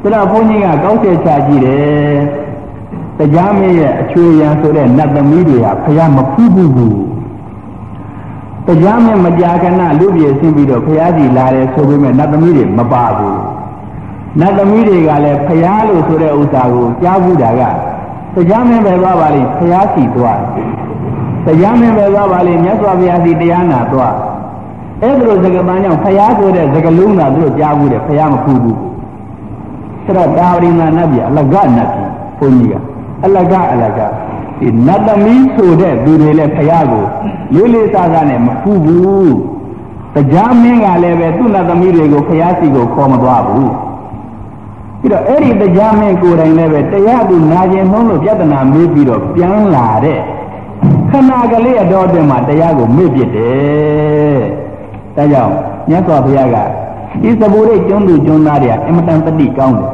ဆိုတော့ဘုန်းကြီးကကောက်ချက်ချကြည့်တယ်တရားမင်းရဲ့အချွေရန်ဆိုတဲ့နတ်သမီးတွေကဖះမဖူးဘူးဘူးတရားမင်းမကြာခဏလူပြေဆင်းပြီးတော့ဖះစီလာတယ်ဆိုပေမဲ့နတ်သမီးတွေမပါဘူးနတ်သမီးတွေကလည်းဖះလို့ဆိုတဲ့ဥစ္စာကိုကြားဘူးတာကတရားမင်းပဲသွားပါလိမ့်ဖះစီသွားတ ရားမင်းပဲသွားပါလိမ့်မြတ်စွာဘုရားစီတရားနာသွားအဲ့ဒါလိုစကားပန်းကြောင့်ဖះဆိုတဲ့စကားလုံးကသူတို့ကြားဘူးတယ်ဖះမဖူးဘူးဆိုတော့တာဝရိနာနတ်ပြည်အလကနတ်ပြည်ဘုန်းကြီးကအလကအလကဒီနတ်သမီးဆိုတဲ့သူတွေလည်းဖရာကိုလေးလေးစားစားနဲ့မဖူးဘူးတရားမင်းကလည်းပဲသူ့နတ်သမီးတွေကိုဖျားစီကိုခေါ်မသွားဘူးပြီးတော့အဲ့ဒီတရားမင်းကိုယ်တိုင်လည်းပဲတရားသူနာကျင်နှုံးလို့ပြဿနာမေးပြီးတော့ပြန်လာတဲ့ ခဏကလေးအတော်တင်မှာတရားကိုမေ့ပြစ်တယ်ဒါကြောင့်မြတ်စွာဘုရားကဒီသဘူရိတ်ကျွန်းသူကျွန်းသားတွေကအင်မတန်တတိကောင်းတယ်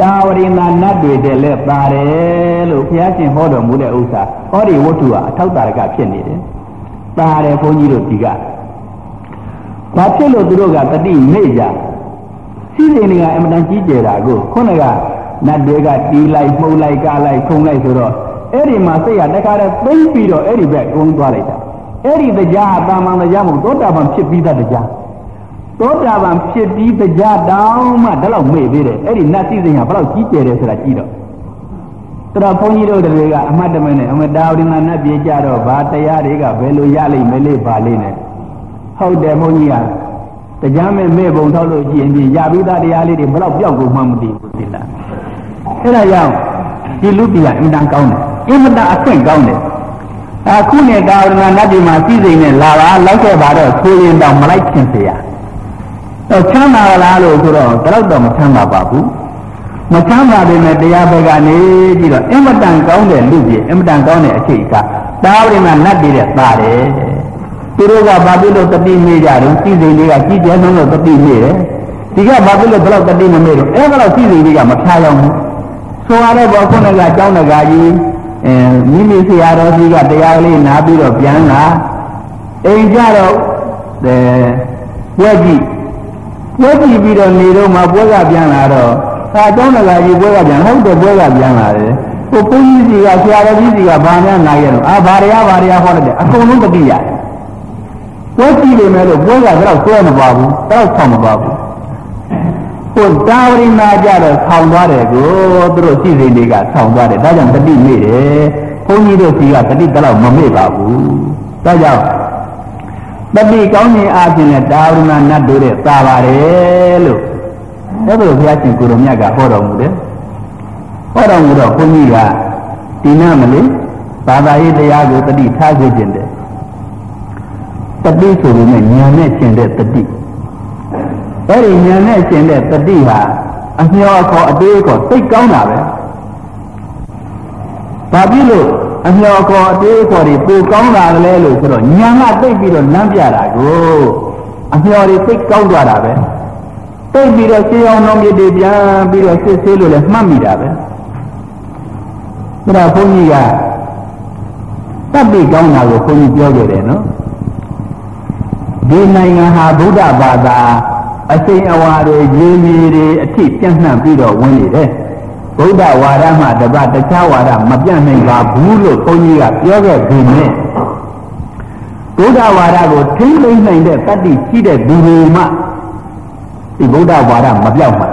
တာဝရိနာနတ်တွေတဲ့လက်ပါတယ်လို့ဘုရားရှင်ဟောတော်မူတဲ့ဥစ္စာဟောဒီဝတ္ထုဟာအထောက်တာရကဖြစ်နေတယ်။ပါတယ်ဘုန်းကြီးတို့ဒီကဘာဖြစ်လို့သူတို့ကတတိမေ့ကြစီစဉ်တွေကအင်မတန်ကြီးကျယ်တာကိုခုနကနတ်တွေကတီးလိုက်မှုတ်လိုက်ကားလိုက်ခုံလိုက်ဆိုတော့ အဲ့ဒီမှာစိတ်ကတခါတည်းသိမ့်ပြီးတော့အဲ့ဒီဘက်ကုန်းသွားလိုက်တာအဲ့ဒီတရားတာမန်တရားမဟုတ်သောတာပန်ဖြစ်ပြီးသားတရားသောတာပန်ဖြစ်ပြီးတရားတောင်းမှဒါတော့မေ့သေးတယ်အဲ့ဒီနတ်စည်းစိမ်ကဘယ်လောက်ကြီးကျယ်တယ်ဆိုတာကြည့်တော့တော်တော်ဘုန်းကြီးတို့တွေကအမှတ်တမဲ့နဲ့အမတာဝိမာနတ်ပြေကြတော့ဘာတရားတွေကဘယ်လိုရလိမ့်မယ်လေပါလိမ့်နဲ့ဟုတ်တယ်ဘုန်းကြီးကတရားမဲ့မဲ့ပုံထောက်လို့ရှိရင်ဒီရပြီးသားတရားလေးတွေဘယ်တော့ပြောက်ကုန်မှမသိဘူးသိလားအဲ့ဒါကြောင့်ဒီလူပြအင်တန်ကောင်းတယ် အင်မတန်အခွင့်ကောင်းတယ်အခုနဲ့တာဝရဏနတ်ပြည်မှာစီစိမ်နဲ့လာပါလောက်ခဲ့ပါတော့ဆိုရင်တော့မလိုက်ခင်เสียတော့ချမ်းသာလားလို့ဆိုတော့တော့တော့မချမ်းသာပါဘူးမချမ်းသာပေမဲ့တရားဘက်ကနေပြီးတော့အင်မတန်ကောင်းတဲ့လူကြီးအင်မတန်ကောင်းတဲ့အချိန်ကတာဝရဏနတ်ပြည်တဲ့သားတယ်သူတို့ကဘာဖြစ်လို့တတိမေးကြတော့စီစိမ်တွေကကြီးကျယ်ဆုံးလို့တတိမေးတယ်ဒီကဘာဖြစ်လို့ဘယ်တော့တတိမမေးတော့အဲ့ဒါတော့စီစိမ်တွေကမဖျားရောက်ဘူးဆိုရတဲ့ဘောခုနကကျောင်းတကာကြီး အဲမိမိဆရာတော်ကြီးကတရားလေးနားပြီးတော့ပြန်လာအိမ်ကြတော့အဲပွဲကြည့်ပွဲကြည့်ပြီးတော့နေတော့မှပွဲကပြန်လာတော့သာကျောင်းတကာကြီးပွဲကပြန်ဟုတ်တယ်ပွဲကပြန်လာတယ်ဟိုဘုန်းကြီးစီကဆရာတော်ကြီးစီကဘာများနာရတော့အာဘာရရဘာရရဟောတယ်အကုန်လုံးတတိရတယ်ပွဲကြည့်နေမယ်လို့ပွဲကတော့ဆွဲမပါဘူးတော့ဆောင်းမပါဘူး ဟိုတာဝရိနာကြတော့ဆောင်းသွားတယ်ကိုသူတို့စီစိန်တွေကဆောင်းသွားတယ်ဒါကြောင့်တတိမေ့တယ်ဘုန်းကြီးတို့စီကတတိတလောက်မမေ့ပါဘူးဒါကြောင့်တတိကောင်းခြင်းအပြင်နဲ့တာဝရိနာနတ်တို့တဲ့သာပါတယ်လို့အဲ့ဒါဘုရားရှင်ကိုရောမြတ်ကဟောတော်မူတယ်ဟောတော်မူတော့ဘုန်းကြီးကဒီနာမလေးဘာသာရေးတရားကိုတတိထားစေခြင်းတဲ့တတိဆိုပေမဲ့ညာနဲ့ရှင်တဲ့တတိ အဲ့ဒီဉာဏ်နဲ့ရှင်တဲ့တတိဟာအမျောခေါ်အသေးခေါ်သိကောင်းတာပဲ။ဘာဖြစ်လို့အမျောခေါ်အသေးခေါ်တွေပိုကောင်းတာလဲလို့ဆိုတော့ဉာဏ်ကသိပြီးတော့လမ်းပြတာကိုအမျောတွေသိကောင်းသွားတာပဲ။သိပြီးတော့ရှင်းအောင်လုံးမြစ်တွေပြန်ပြီးတော့စစ်ဆေးလို့လည်းမှတ်မိတာပဲ။ဒါဘုန်းကြီးကတတ်ပြီးကောင်းတာကိုဘုန်းကြီးပြောခဲ့တယ်နော်။ဒီနိုင်ငံဟာဗုဒ္ဓဘာသာ အစိမ်အဝါတွေရေမီတွေအထိပြန့်နှံ့ပြီးတော့ဝင်နေတယ်ဗုဒ္ဓဝါဒမှတပတ်တခြားဝါဒမပြန့်နိုင်ပါဘူးလို့ဘုန်းကြီးကပြောခဲ့ပြီးမြဲဗုဒ္ဓဝါဒကိုထိမ့်သိမ့်နိုင်တဲ့တတ္တိရှိတဲ့သူတွေမှဒီဗုဒ္ဓဝါဒမပြောက်မှာ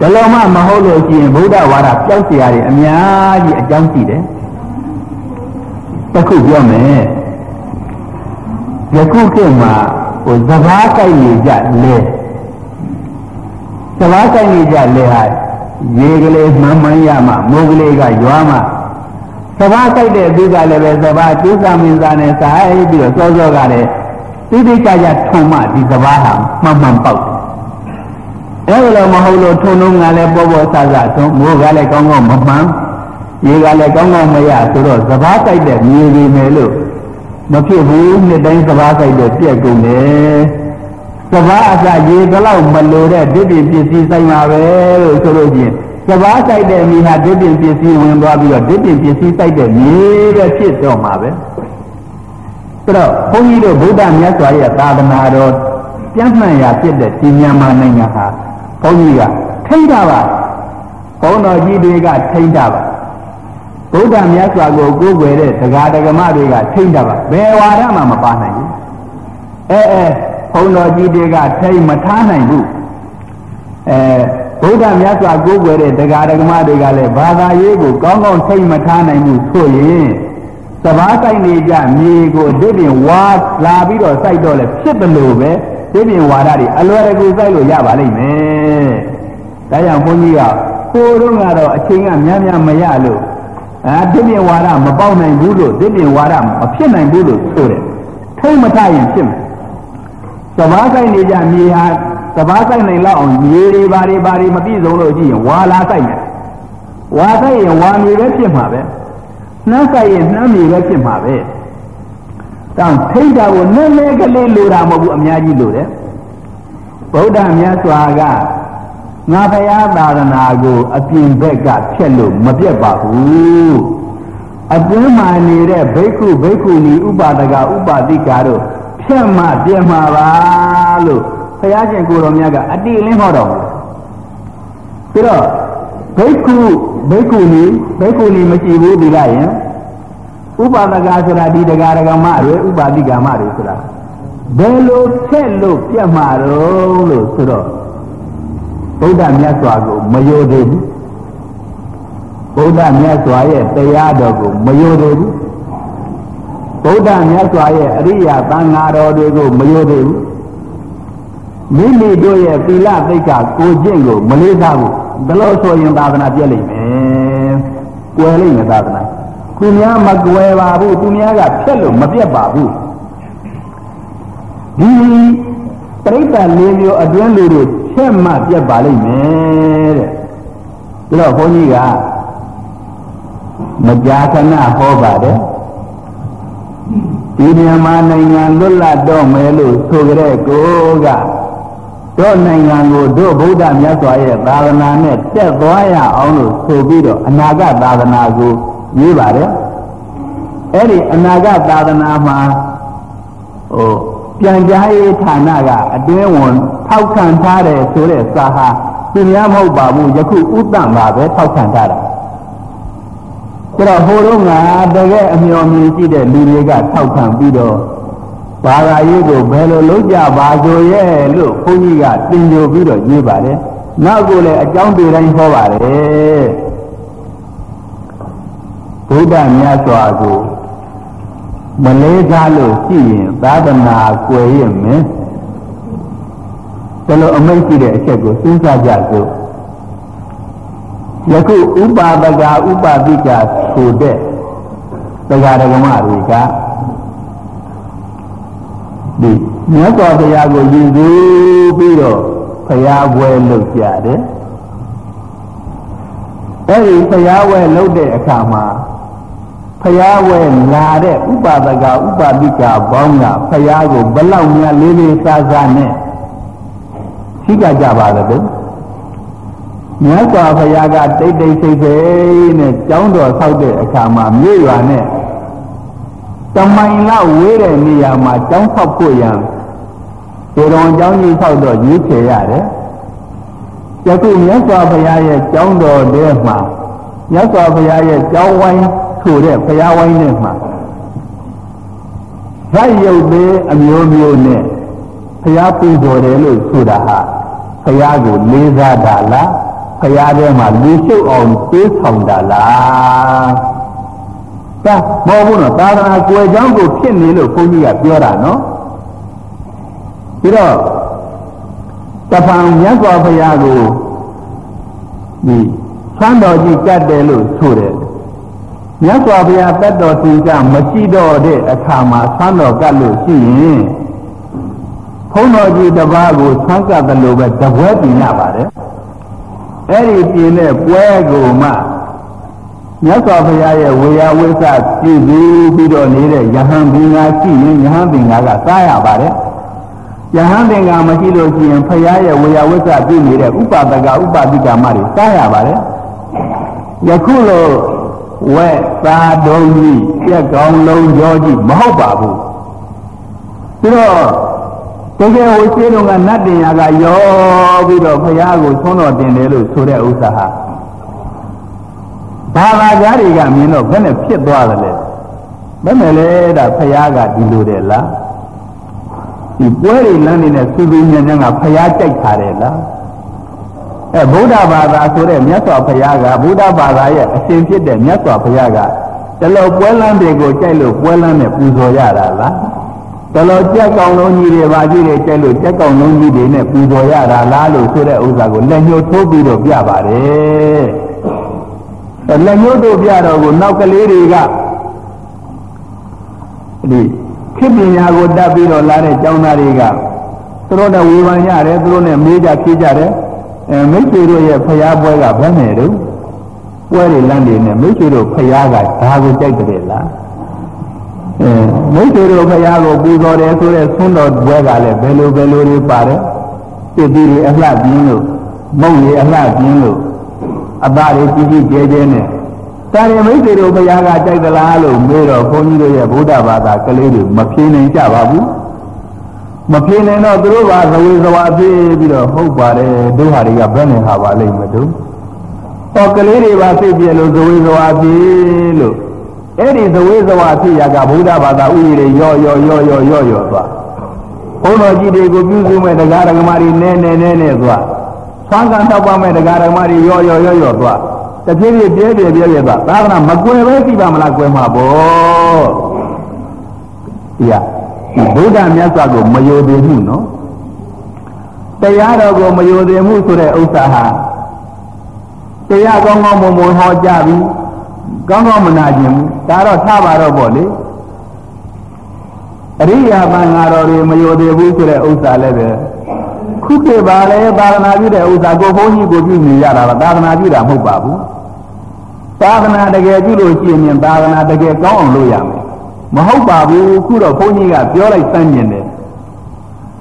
တလုံးမှမဟုတ်လို့ရှိရင်ဗုဒ္ဓဝါဒပျောက်เสียရတယ်အများကြီးအကြောင်းရှိတယ်တစ်ခုပြောမယ်ယခုခေတ်မှာ ဟိုစဘာကြိုက်နေကြလဲစဘာကြိုက်နေကြလဲဟာရေကလေးမှန်မှန်ရမှမိုးကလေးကရွာမှစဘာကြိုက်တဲ့သူကလည်းပဲစဘာကျိုးစာမင်းသားနဲ့ဆိုင်ပြီးတော့စောစောကလည်းတိတိကျကျထုံမှဒီစဘာဟာမှန်မှန်ပေါက်တယ်အဲလိုမဟုတ်လို့ထုံလုံးကလည်းပေါ်ပေါ်ဆဆထုံမိုးကလည်းကောင်းကောင်းမမှန်ရေကလည်းကောင်းကောင်းမရဆိုတော့စဘာကြိုက်တဲ့မြေကြီးမယ်လို့ မဖြစ်ဘူးနှစ်တိုင်းစဘာဆိုင်တော့ပြက်ကုန်တယ်စဘာအစရေကလောက်မလိုတဲ့ဒိဋ္ဌိပစ္စည်းဆိုင်ပါပဲလို့ဆိုလို့ချင်းစဘာဆိုင်တဲ့မိဟာဒိဋ္ဌိပစ္စည်းဝင်သွားပြီးတော့ဒိဋ္ဌိပစ္စည်းဆိုင်တဲ့မြေပဲဖြစ်တော့မှာပဲဆိုတော့ဘုန်းကြီးတို့ဗုဒ္ဓမြတ်စွာရဲ့သာသနာတော်ပြန့်နှံ့ရာဖြစ်တဲ့ဒီမြန်မာနိုင်ငံဟာဘုန်းကြီးကထိတ်တာပါဘုန်းတော်ကြီးတွေကထိတ်တာပါ ဗုဒ္ဓမြတ်စွာကိုကိုးကွယ်တဲ့တရားဓမ္မတွေကထိမ့်တာပါဘယ်ဝါဒမှမပါနိုင်ဘူးအဲအဲဘုန်းတော်ကြီးတွေကထိမ့်မထားနိုင်ဘူးအဲဗုဒ္ဓမြတ်စွာကိုးကွယ်တဲ့တရားဓမ္မတွေကလည်းဘာသာရေးကိုကောင်းကောင်းထိမ့်မထားနိုင်ဘူးဆိုရင်သဘာဆိုင်နေကြမြေကိုဒိဋ္ဌိဝါလာပြီးတော့စိုက်တော့လဲဖြစ်တယ်လို့ပဲဒိဋ္ဌိဝါဒတွေအလွယ်တကူစိုက်လို့ရပါလိမ့်မယ်ဒါကြောင့်ဘုန်းကြီးကကိုယ်တော့ကတော့အချိန်ကများများမရလို့ အာဒိဋ္ဌိဝါဒမပေါက်နိုင်ဘူးလို့ဒိဋ္ဌိဝါဒမဖြစ်နိုင်ဘူးလို့ဆိုတယ်ထိမ့်မထရင်ဖြစ်မယ်စဘာဆိုင်နေကြမြေဟာစဘာဆိုင်နိုင်လောက်အောင်မြေတွေဘာတွေဘာတွေမပြည့်စုံလို့ကြည့်ရင်ဝါလာဆိုင်မယ်ဝါဆိုင်ရင်ဝါမြေပဲဖြစ်မှာပဲနှမ်းဆိုင်ရင်နှမ်းမြေပဲဖြစ်မှာပဲတောင်းထိတ်တာကိုနည်းနည်းကလေးလိုတာမဟုတ်ဘူးအများကြီးလိုတယ်ဗုဒ္ဓမြတ်စွာက ငါဘုရားသာသနာကိုအပြင်ဘက်ကဖြက်လို့မပြတ်ပါဘူးအတွင်းမှာနေတဲ့ဘိက္ခုဘိက္ခုနီဥပါဒကဥပါတိကာတို့ဖြတ်မှပြတ်မှာပါလို့ဘုရားရှင်ကိုတော်မြတ်ကအတိလင်းဟောတော်မူပြီးတော့ဘိက္ခုဘိက္ခုနီဘိက္ခုနီမရှိဘူးဒီလိုက်ရင်ဥပါဒကဆိုတာဒီတရားဒဂမတွေဥပါတိကာမတွေဆိုတာဘယ်လိုဖြက်လို့ပြတ်မှာတော့လို့ဆိုတော့ ဗုဒ္ဓမြတ်စွာကိုမယိုသေးဘူးဗုဒ္ဓမြတ်စွာရဲ့တရားတော်ကိုမယိုသေးဘူးဗုဒ္ဓမြတ်စွာရဲ့အရိယာသံဃာတော်တွေကိုမယိုသေးဘူးမိမိတို့ရဲ့သီလသိက္ခာကိုကျင့်ကိုမလေးစားဘူးဒါလို့ဆိုရင်သာသနာပြည့်လိမ့်မယ်။ကွယ်လိမ့်မယ်သာသနာ။သူများမကွယ်ပါဘူးသူများကဖြက်လို့မပြတ်ပါဘူး။ဒီပြိဿလေးမျိုးအတွင်းလူတွေ ချက်မှပြတ်ပါလိမ့်မယ်တဲ့။ဒါတော့ဘုန်းကြီးကမကြာခဏဟောပါတယ်။ဒီမြန်မာနိုင်ငံလွတ်လပ်တော့မယ်လို့ဆိုကြတဲ့ကိုကတို့နိုင်ငံကိုတို့ဗုဒ္ဓမြတ်စွာရဲ့သာသနာနဲ့တက်သွားရအောင်လို့ဆိုပြီးတော့အနာဂတ်သာသနာကိုရေးပါတယ်အဲ့ဒီအနာဂတ်သာသနာမှာဟိုပြန်ကြားရေးဌာနကအတွင်းဝန် ထောက်ခံထားတယ်ဆိုတဲ့စာဟာသူများမဟုတ်ပါဘူးယခုဥတ္တံပါပဲထောက်ခံထားတာကျတော့ဟိုတော့ငါတကယ်အမျှော်မြင်ရှိတဲ့လူတွေကထောက်ခံပြီးတော့ဘာသာရေးကိုဘယ်လိုလုပ်ကြပါဆိုရဲ့လို့ဘုန်းကြီးကသင်ကြပြီးတော့ရေးပါတယ်။နောက်ကိုလည်းအကြောင်းတွေတိုင်းဟောပါတယ်။ဘုရားမြတ်စွာကိုမလေးစားလို့ရှိရင်သာသနာကွယ်ရမယ်။ ဒါလိုအမိတ်ရှိတဲ့အချက်ကိုစဉ်းစားကြစို့။ယခုဥပါဒကဥပါတိကဆိုတဲ့တရားဓမ္မတွေကဒီမြတ်စွာဘုရားကိုယဉ်ကျေးပြီးတော့ဘုရားပွဲလုပ်ကြတယ်အဲဒီဘုရားပွဲလုပ်တဲ့အခါမှာဘုရားဝဲလာတဲ့ဥပါဒကဥပါတိကဘောင်းကဘုရားကိုဘလောက်များလေးလေးစားစားနဲ့ ရှိကြကြပါလို့မြတ်စွာဘုရားကတိတ်တိတ်ဆိတ်ဆိတ်နဲ့ကျောင်းတော်ဆောက်တဲ့အခါမှာမြို့ရွာနဲ့တမိုင်လောက်ဝေးတဲ့နေရာမှာကျောင်းဆောက်ဖို့ရန်ဒီတော်ကျောင်းကြီးဆောက်တော့ရွေးချယ်ရတယ်။ယခုမြတ်စွာဘုရားရဲ့ကျောင်းတော်ထဲမှာမြတ်စွာဘုရားရဲ့ကျောင်းဝိုင်းဆိုတဲ့ဘုရားဝိုင်းထဲမှာဇတ်ရုပ်သေးအမျိုးမျိုးနဲ့ဘုရားပူဇော်တယ်လို့ဆိုတာဟာ ဘုရားကိုလေးစားတာလားဘုရားထဲမှာလူရှုပ်အောင်တွေးဆောင်တာလားဒါမဟုတ်ဘူးနော်သာသနာကွယ်ကြောင်းကိုဖြစ်နေလို့ဘုန်းကြီးကပြောတာနော်ပြီးတော့တပံမြတ်စွာဘုရားကိုဒီသံတော်ကြီးကတ်တယ်လို့ဆိုတယ်မြတ်စွာဘုရားတတ်တော်သင်္ကြမရှိတော့တဲ့အခါမှာသံတော်ကတ်လို့ရှိရင်ဘုန်း တော်ကြီးတပါးကိုသံကတ်တယ်လို့ပဲတပွဲပြင်ရပါတယ်အဲ့ဒီပြင်တဲ့ပွဲကိုမှမြတ်စွာဘုရားရဲ့ဝေယဝိသပြုပြီးပြီးတော့နေတဲ့ယဟန်ဘင်္ဂါရှိရင်ယဟန်ဘင်္ဂါကစားရပါတယ်ယဟန်ဘင်္ဂါမရှိလို့ရှိရင်ဘုရားရဲ့ဝေယဝိသပြုနေတဲ့ဥပဒကဥပတိကမတွေစားရပါတယ်ယခုလိုဝက်သားတုံးကြီးပြက်ကောင်းလုံးကြောကြီးမဟုတ်ပါဘူးပြီးတော့ တကယ်ဝိသေတုံကနတ်တင်ရကရောပြီးတော့ဘုရားကိုသွန်းတော်တင်တယ်လို့ဆိုတဲ့ဥစ္စာဟာဘာသာကြားတွေကမြင်တော့ဘယ်နဲ့ဖြစ်သွားတယ်လဲဘယ်နဲ့လဲဒါဖယားကဒီလိုတယ်လားဒီပွဲတွေလမ်းနေတဲ့သူသူညံ့ညံ့ကဖယားကြိုက်ထားတယ်လားအဲဗုဒ္ဓဘာသာဆိုတဲ့မြတ်စွာဘုရားကဗုဒ္ဓဘာသာရဲ့အရှင်ဖြစ်တဲ့မြတ်စွာဘုရားကတလောပွဲလမ်းတွေကိုကြိုက်လို့ပွဲလမ်းနဲ့ပူဇော်ရတာလား တလောကြက်ကောင်လုံးကြီးတွေပါကြီးတွေကြိုက်လို့ကြက်ကောင်လုံးကြီးတွေနဲ့ပူဇော်ရတာလားလို့ဆိုတဲ့ဥစ္စာကိုလက်ညှိုးထိုးပြီးတော့ပြပါတယ်လက်ညှိုးတို့ပြတော့ကိုနောက်ကလေးတွေကဒီခေပညာကိုတတ်ပြီးတော့လာတဲ့ကျောင်းသားတွေကသူတို့နဲ့ဝေဖန်ကြတယ်သူတို့နဲ့မေးကြဖြေကြတယ်အဲမိတ်ဆွေတို့ရဲ့ဖျားပွဲကဘယ်နဲ့တော့ပွဲတွေလမ်းတွေနဲ့မိတ်ဆွေတို့ဖျားကဒါကိုကြိုက်တယ်လားအဲ မိတ်ဆွေတို့ဖျားကိုပူဇော်တယ်ဆိုတဲ့ဆွမ်းတော်ပွဲကလည်းဘယ်လိုဘယ်လိုတွေပါတယ်ပြည့်ပြီးအလှပြင်းလို့မုံတွေအလှပြင်းလို့အသားတွေကြီးကြီးကျယ်ကျယ်နဲ့တာရီမိတ်ဆွေတို့ဘုရားကကြိုက်သလားလို့မေးတော့ဘုန်းကြီးတို့ရဲ့ဗုဒ္ဓဘာသာကလေးတွေမဖြေနိုင်ကြပါဘူးမဖြေနိုင်တော့သူတို့ကသဝေသဝါပြေးပြီးတော့ဟုတ်ပါတယ်တို့ဟာတွေကဘယ်နဲ့ဟာပါလိမ့်မတို့ဟောကလေးတွေပါသိပြလို့သဝေသဝါပြေးလို့ အဲ့ဒီသဝေသဝါဖြစ်ရကဗုဒ္ဓဘာသာဥယျာဉ်တွေရော့ရော့ရော့ရော့ရော့ရော့သွားဘုန်းတော်ကြီးတွေကိုပြုစုမဲ့တရားဓမ္မတွေနဲနဲနဲနဲသွားဆွမ်းကန်တောက်ပါမဲ့တရားဓမ္မတွေရော့ရော့ရော့ရော့သွားတဖြည်းဖြည်းပြဲပြဲပြဲပြဲသွားသာသနာမကွယ်ပဲသိပါမလားကွယ်မှာပေါ့ဒီကဘုရားမြတ်စွာကိုမယိုသေးဘူးနော်တရားတော်ကိုမယိုသေးမှုဆိုတဲ့ဥစ္စာဟာတရားကောင်းကောင်းမွန်မွန်ဟောကြပြီ ကောင်းကောင်းမနာခြင်းဘူးဒါတော့ထားပါတော့ပေါ့လေအရိယာဘင်္ဂါတော်တွေမယိုသေးဘူးဆိုတဲ့ဥစ္စာလည်းပဲခုခေတ်ပါလေသာသနာပြုတဲ့ဥစ္စာကိုဘုန်းကြီးကိုပြုနေရတာပါသာသနာပြုတာမဟုတ်ပါဘူးသာသနာတကယ်ပြုလို့ရှိရင်သာသနာတကယ်ကောင်းအောင်လုပ်ရမယ်မဟုတ်ပါဘူးခုတော့ဘုန်းကြီးကပြောလိုက်စမ်းကျင်တယ်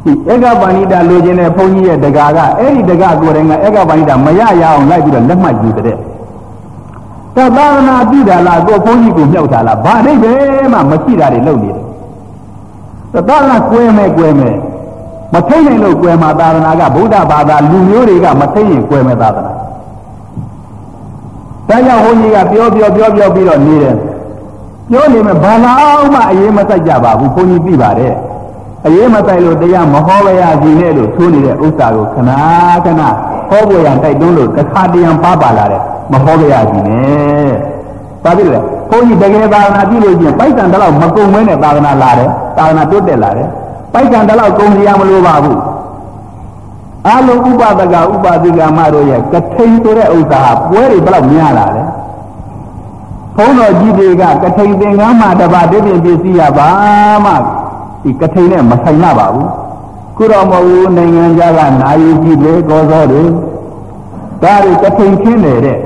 ဒီဧကပဏိတာလိုချင်တဲ့ဘုန်းကြီးရဲ့တကာကအဲ့ဒီတကာကိုယ်တိုင်ကဧကပဏိတာမရရအောင်လိုက်ပြီးတော့လက်မှတ်ယူတဲ့ သသာသနာပြုတာလားကိုဘုန်းကြီးကိုမြောက်တာလားဘာအိဗယ်မှမရှိတာတွေလုပ်နေတယ်သသာသနာကွဲမဲ့ကွဲမဲ့မထိနိုင်လို့ကွဲမှာသာသနာကဗုဒ္ဓဘာသာလူမျိုးတွေကမထိရင်ကွဲမဲ့သာသနာဒါကြောင့်ဘုန်းကြီးကပြောပြောပြောပြောပြီးတော့နေတယ်ပြောနေမယ်ဘာလို့မှအေးမဆိုင်ကြပါဘူးဘုန်းကြီးသိပါတယ်အေးမဆိုင်လို့တရားမဟောရရစီနဲ့လို့သိုးနေတဲ့ဥစ္စာကိုခဏခဏဟောပေါ်ရန်တိုက်တွန်းလို့တစ်ခါတရံပါပါလာတယ် မဟောရရစီနဲ့ဘာဖြစ်လဲဘုန်းကြီးတကယ်သာသနာပြုလို့ချင်းပိုက်ဆံတလောက်မကုံမဲနဲ့သာသနာလာတယ်သာသနာတိုးတက်လာတယ်ပိုက်ဆံတလောက်ကုံရမလို့ပါဘူးအလုံးဥပဒကဥပဒိကမတို့ရဲ့ကထိန်ဆိုတဲ့ဥစ္စာဟာပွဲတွေဘယ်လောက်များလာလဲဘုန်းတော်ကြီးတွေကကထိန်သင်္ကန်းမှာတပါးတပြည့်ပစ္စည်းရပါမှဒီကထိန်နဲ့မဆိုင်လာပါဘူးခုတော့မဟုတ်ဘူးနိုင်ငံခြားကနာယီကြီးတွေကောစောတွေဒါတွေကထိန်ချင်းနေတဲ့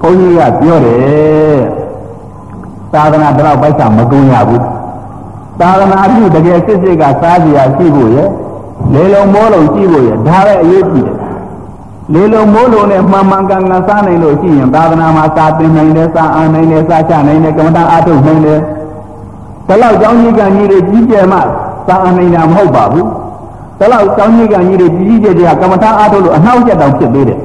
ဘုန်းကြီးကပြောတယ်သာသနာတော့ပိုက်ဆံမကုန်ရဘူးသာသနာပြုတကယ်စစ်စစ်ကစားကြရရှိဖို့ရဲ့လေလုံးမိုးလုံးကြည့်ဖို့ရဒါပဲအရေးကြီးတယ်လေလုံးမိုးလုံးနဲ့မှန်မှန်ကန်ကန်စားနိုင်လို့ရှိရင်သာသနာမှာစာသင်နိုင်တယ်စာအားနိုင်တယ်စာချနိုင်တယ်ကမ္မဋ္ဌာန်းအားထုတ်နိုင်တယ်ဒါလောက်ကြောင်းကြီးကံကြီးတွေကြီးကျယ်မှစာအားနိုင်တာမဟုတ်ပါဘူးဒါလောက်ကြောင်းကြီးကံကြီးတွေကြီးကြီးကျယ်ကျယ်ကမ္မဋ္ဌာန်းအားထုတ်လို့အနှောက်အယှက်တောင်ဖြစ်သေးတယ်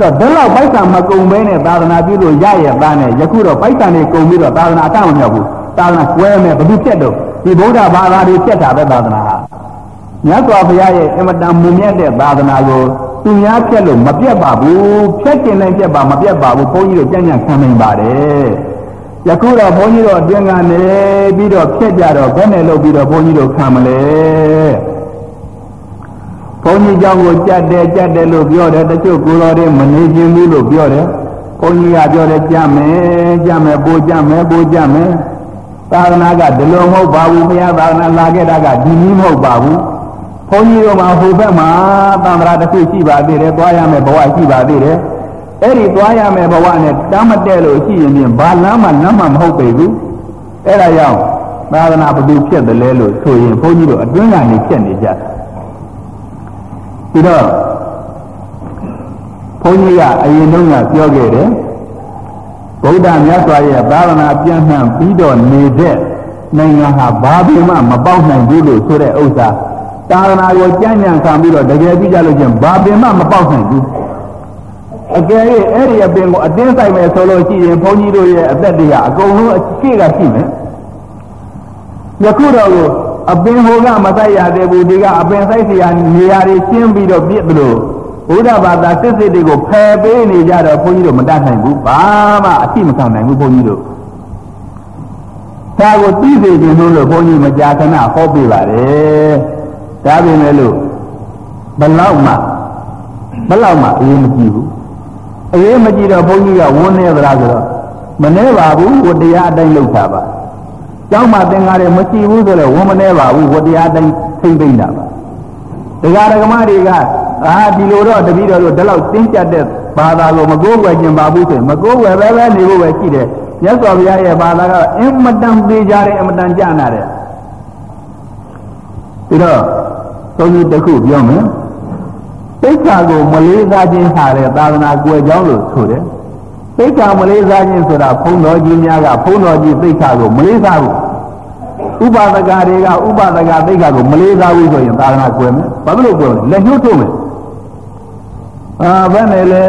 အဲ့တော့ဒါလောက်ပိုက်ဆံမကုံမဲနဲ့သာသနာပြုလို့ရရသားနဲ့ယခုတော့ပိုက်ဆံတွေကုံပြီးတော့သာသနာအတမမြောက်ဘူးသာသနာကွဲမယ်ဘယ်သူဖြစ်တော့ဒီဗုဒ္ဓဘာသာတွေဖြစ်တာပဲသာသနာဟာမြတ်စွာဘုရားရဲ့အမတန်မူမြတ်တဲ့သာသနာကိုသူများဖြတ်လို့မပြတ်ပါဘူးဖြတ်ကျင်နိုင်ပြတ်ပါမပြတ်ပါဘူးဘုန်းကြီးတို့ကြံ့ကြံ့ခံနိုင်ပါတယ်ယခုတော့ဘုန်းကြီးတို့အတွင်းကနေပြီးတော့ဖြတ်ကြတော့ဘယ်နဲ့လုပ်ပြီးတော့ဘုန်းကြီးတို့ခံမလဲဘုန်းကြီးเจ้าကိုကြက်တယ်ကြက်တယ်လို့ပြောတယ်တချို့ကိုယ်တော်တွေမနေခြင်းဘူးလို့ပြောတယ်ဘုန်းကြီးကပြောတယ်ကြက်မယ်ကြက်မယ်ပိုးကြက်မယ်ပိုးကြက်မယ်သာသနာကဒီလိုမဟုတ်ပါဘူးဘုရားသာသနာလာခဲ့တာကဒီနည်းမဟုတ်ပါဘူးဘုန်းကြီးတို့မှာဟိုဘက်မှာသံဃာတစ်ခုရှိပါသေးတယ်သွားရမယ်ဘဝရှိပါသေးတယ်အဲ့ဒီသွားရမယ်ဘဝနဲ့တမ်းမတဲ့လို့ရှိရင်ပြင်ဘာလမ်းမှလမ်းမှမဟုတ်ပေဘူးအဲ့ဒါကြောင့်သာသနာဘသူဖြစ်တယ်လဲလို့ဆိုရင်ဘုန်းကြီးတို့အတွင်းကနေဖြစ်နေကြ ပြီးတော့ဘုန်းကြီးကအရင်တုန်းကပြောခဲ့တယ်ဗုဒ္ဓမြတ်စွာရဲ့သာသနာပြန့်နှံ့ပြီးတော့နေတဲ့နိုင်ငံဟာဘာပြီးမှမပေါက်နိုင်ဘူးလို့ဆိုတဲ့ဥစ္စာသာသနာကိုကြံ့ကြံ့ခံပြီးတော့တကယ်ကြည့်ကြလို့ချင်းဘာပင်မှမပေါက်နိုင်ဘူးအကယ်၍အဲ့ဒီအပင်ကိုအတင်းဆိုင်မယ်ဆိုလို့ရှိရင်ဘုန်းကြီးတို့ရဲ့အသက်တွေကအကုန်လုံးအရှိကရှိမယ်ယခုတော့ အပင်ဟိုကမဆိုင်ရသေးဘူးဒီကအပင်ဆိုင်စရာနေရာတွေရှင်းပြီးတော့ပြစ်သလိုဘုရားဘာသာစစ်စစ်တွေကိုဖယ်ပေးနေကြတော့ဘုန်းကြီးတို့မတတ်နိုင်ဘူးဘာမှအသိမခံနိုင်ဘူးဘုန်းကြီးတို့ဒါကိုသိစေခြင်းလို့ဘုန်းကြီးမကြာခဏဟောပြပါတယ်ဒါပေမဲ့လို့ဘလောက်မှဘလောက်မှအရေးမကြီးဘူးအရေးမကြီးတော့ဘုန်းကြီးကဝန်းနေသလားဆိုတော့မနေပါဘူးကိုတရားအတိုင်းလုပ်တာပါ ကျောင်းမှာသင်္ကားတွေမရှိဘူးဆိုတော့ဝန်းမနေပါဘူးဝတရားအတိုင်းထိမ့်သိမ့်တာပါတရားဓမ္မတွေကအာဒီလိုတော့တပည့်တော်တို့ဒီလောက်တင်းကျပ်တဲ့ဘာသာကိုမကိုးကွယ်ခြင်းပါဘူးဆိုရင်မကိုးကွယ်ပဲပဲနေဖို့ပဲရှိတယ်မြတ်စွာဘုရားရဲ့ဘာသာကအင်မတန်သေးကြတယ်အင်မတန်ကြနာတယ်ပြီးတော့သုံးကြီးတစ်ခုပြောမယ်သိက္ခာကိုမလေးစားခြင်းဟာတဲ့သာသနာကွယ်ကြောင်းလို့ဆိုတယ် သိက္ခာမလေးစားခြင်းဆိုတာဘုန်းတော်ကြီးများကဘုန်းတော်ကြီးသိက္ခာကိုမလေးစားဘူးဥပဒကတွေကဥပဒကသိက္ခာကိုမလေးစားဘူးဆိုရင်သာသနာကွယ်မယ်ဘာလို့ကွယ်လဲလက်ညှိုးထိုးမယ်အာဘယ်နဲ့လဲ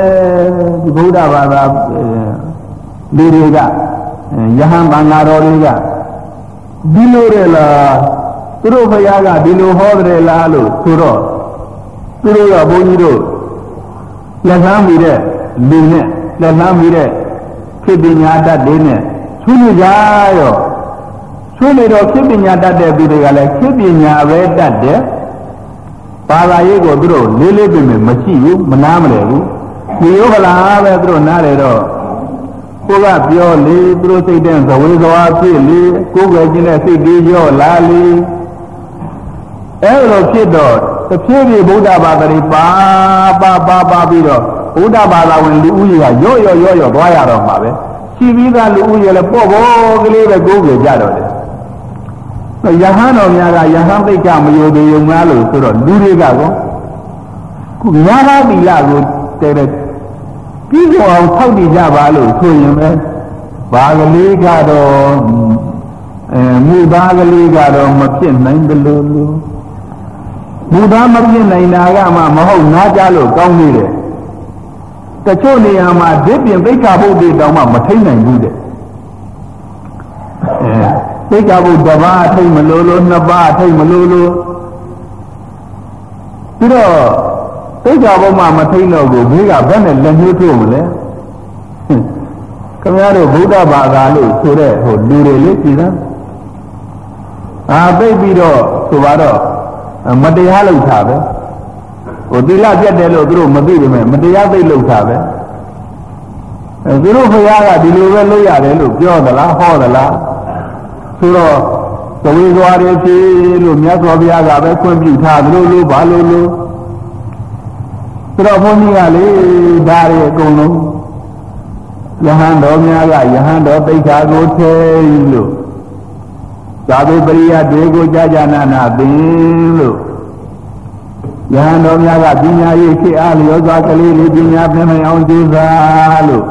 ဒီဗုဒ္ဓဘာသာလူတွေကယဟန်ဘာသာတော်တွေကဒီလိုရလားသူတို့ဘုရားကဒီလိုဟောတယ်လားလို့ဆိုတော့သူတို့ကဘုန်းကြီးတို့လက်လန်းမိတဲ့လူနဲ့ လက်လန်းမိတဲ့ဖြစ်ပညာတတ်တွေနဲ့ဆွေးနွေးကြရောဆွေးနွေးတော့ဖြစ်ပညာတတ်တဲ့သူတွေကလည်းဖြစ်ပညာပဲတတ်တယ်ဘာသာရေးကိုသူတို့လေးလေးပင်ပင်မရှိဘူးမနားမလဲဘူးဒီယောဂလာပဲသူတို့နားတယ်တော့ကိုကပြောလေသူတို့စိတ်တဲ့ဇဝေဇဝါဖြစ်လေကိုယ်ွယ်ခြင်းနဲ့စိတ်ကြီးရောလာလေအဲ့လိုဖြစ်တော့တဖြည်းဖြည်းဗုဒ္ဓဘာသာတွေပါပါပါပါပြီးတော့ ဗုဒ္ဓဘာသာဝင်လူဦးရေကရော့ရော့ရော့ရော့သွားရတော့မှာပဲရှိပြီးသားလူဦးရေလည်းပေါ့ပေါ့ကလေးပဲကိုယ်ကိုကြတော့တယ်ယဟန်တော်များကယဟန်သိက္ခာမယိုသေးုံများလို့ဆိုတော့လူတွေကကောခုညာသာသီလကိုတဲ့တဲ့ပြီးတော့အောင်ထောက်တည်ကြပါလို့ဆိုရင်ပဲဘာကလေးကတော့အဲမူသားကလေးကတော့မဖြစ်နိုင်တယ်လို့လို့မူသားမဖြစ်နိုင်တာကမှမဟုတ်နားကြလို့ကောင်းနေတယ် တချို့နေရာမှာဒိပြင်သိက္ခာပုဒ်တွေတောင်မှမထိန်နိုင်ဘူးတဲ့အဲသိက္ခာပုဒ်တစ်ပါးထိတ်မလို့လို့နှစ်ပါးထိတ်မလို့လို့ပြီးတော့သိက္ခာပုဒ်မှမထိန်တော့ကိုဘေးကဘယ်နဲ့လက်ညှိုးထိုးမလဲခင်ဗျားတို့ဗုဒ္ဓဘာသာလို့ဆိုတဲ့ဟိုလူတွေလေးကြည်သားအာသိပြီးတော့ဆိုပါတော့မတရားလုပ်တာပဲ ဟိုသီလပြတ်တယ်လို့သူတို့မသိပေမဲ့မတရားသိလုပ်တာပဲအဲသူတို့ဘုရားကဒီလိုပဲလုပ်ရတယ်လို့ပြောသလားဟောသလားဆိုတော့သဝေသွားတယ်ဖြစ်လို့မြတ်စွာဘုရားကပဲခွင့်ပြုထားသလိုလိုဘာလို့လို့ဆိုတော့ဘုန်းကြီးကလေဒါတွေအကုန်လုံးယဟန်တော်များကယဟန်တော်သိက္ခာကိုထဲလို့သာဝေပရိယတွေကိုကြာကြာနာနာသင်လို့ ယဟန်တော်များကပညာရေးဖြစ်အားလျောစွာကလေးတွေပညာပြနိုင်အောင်ကြိုးစားလို့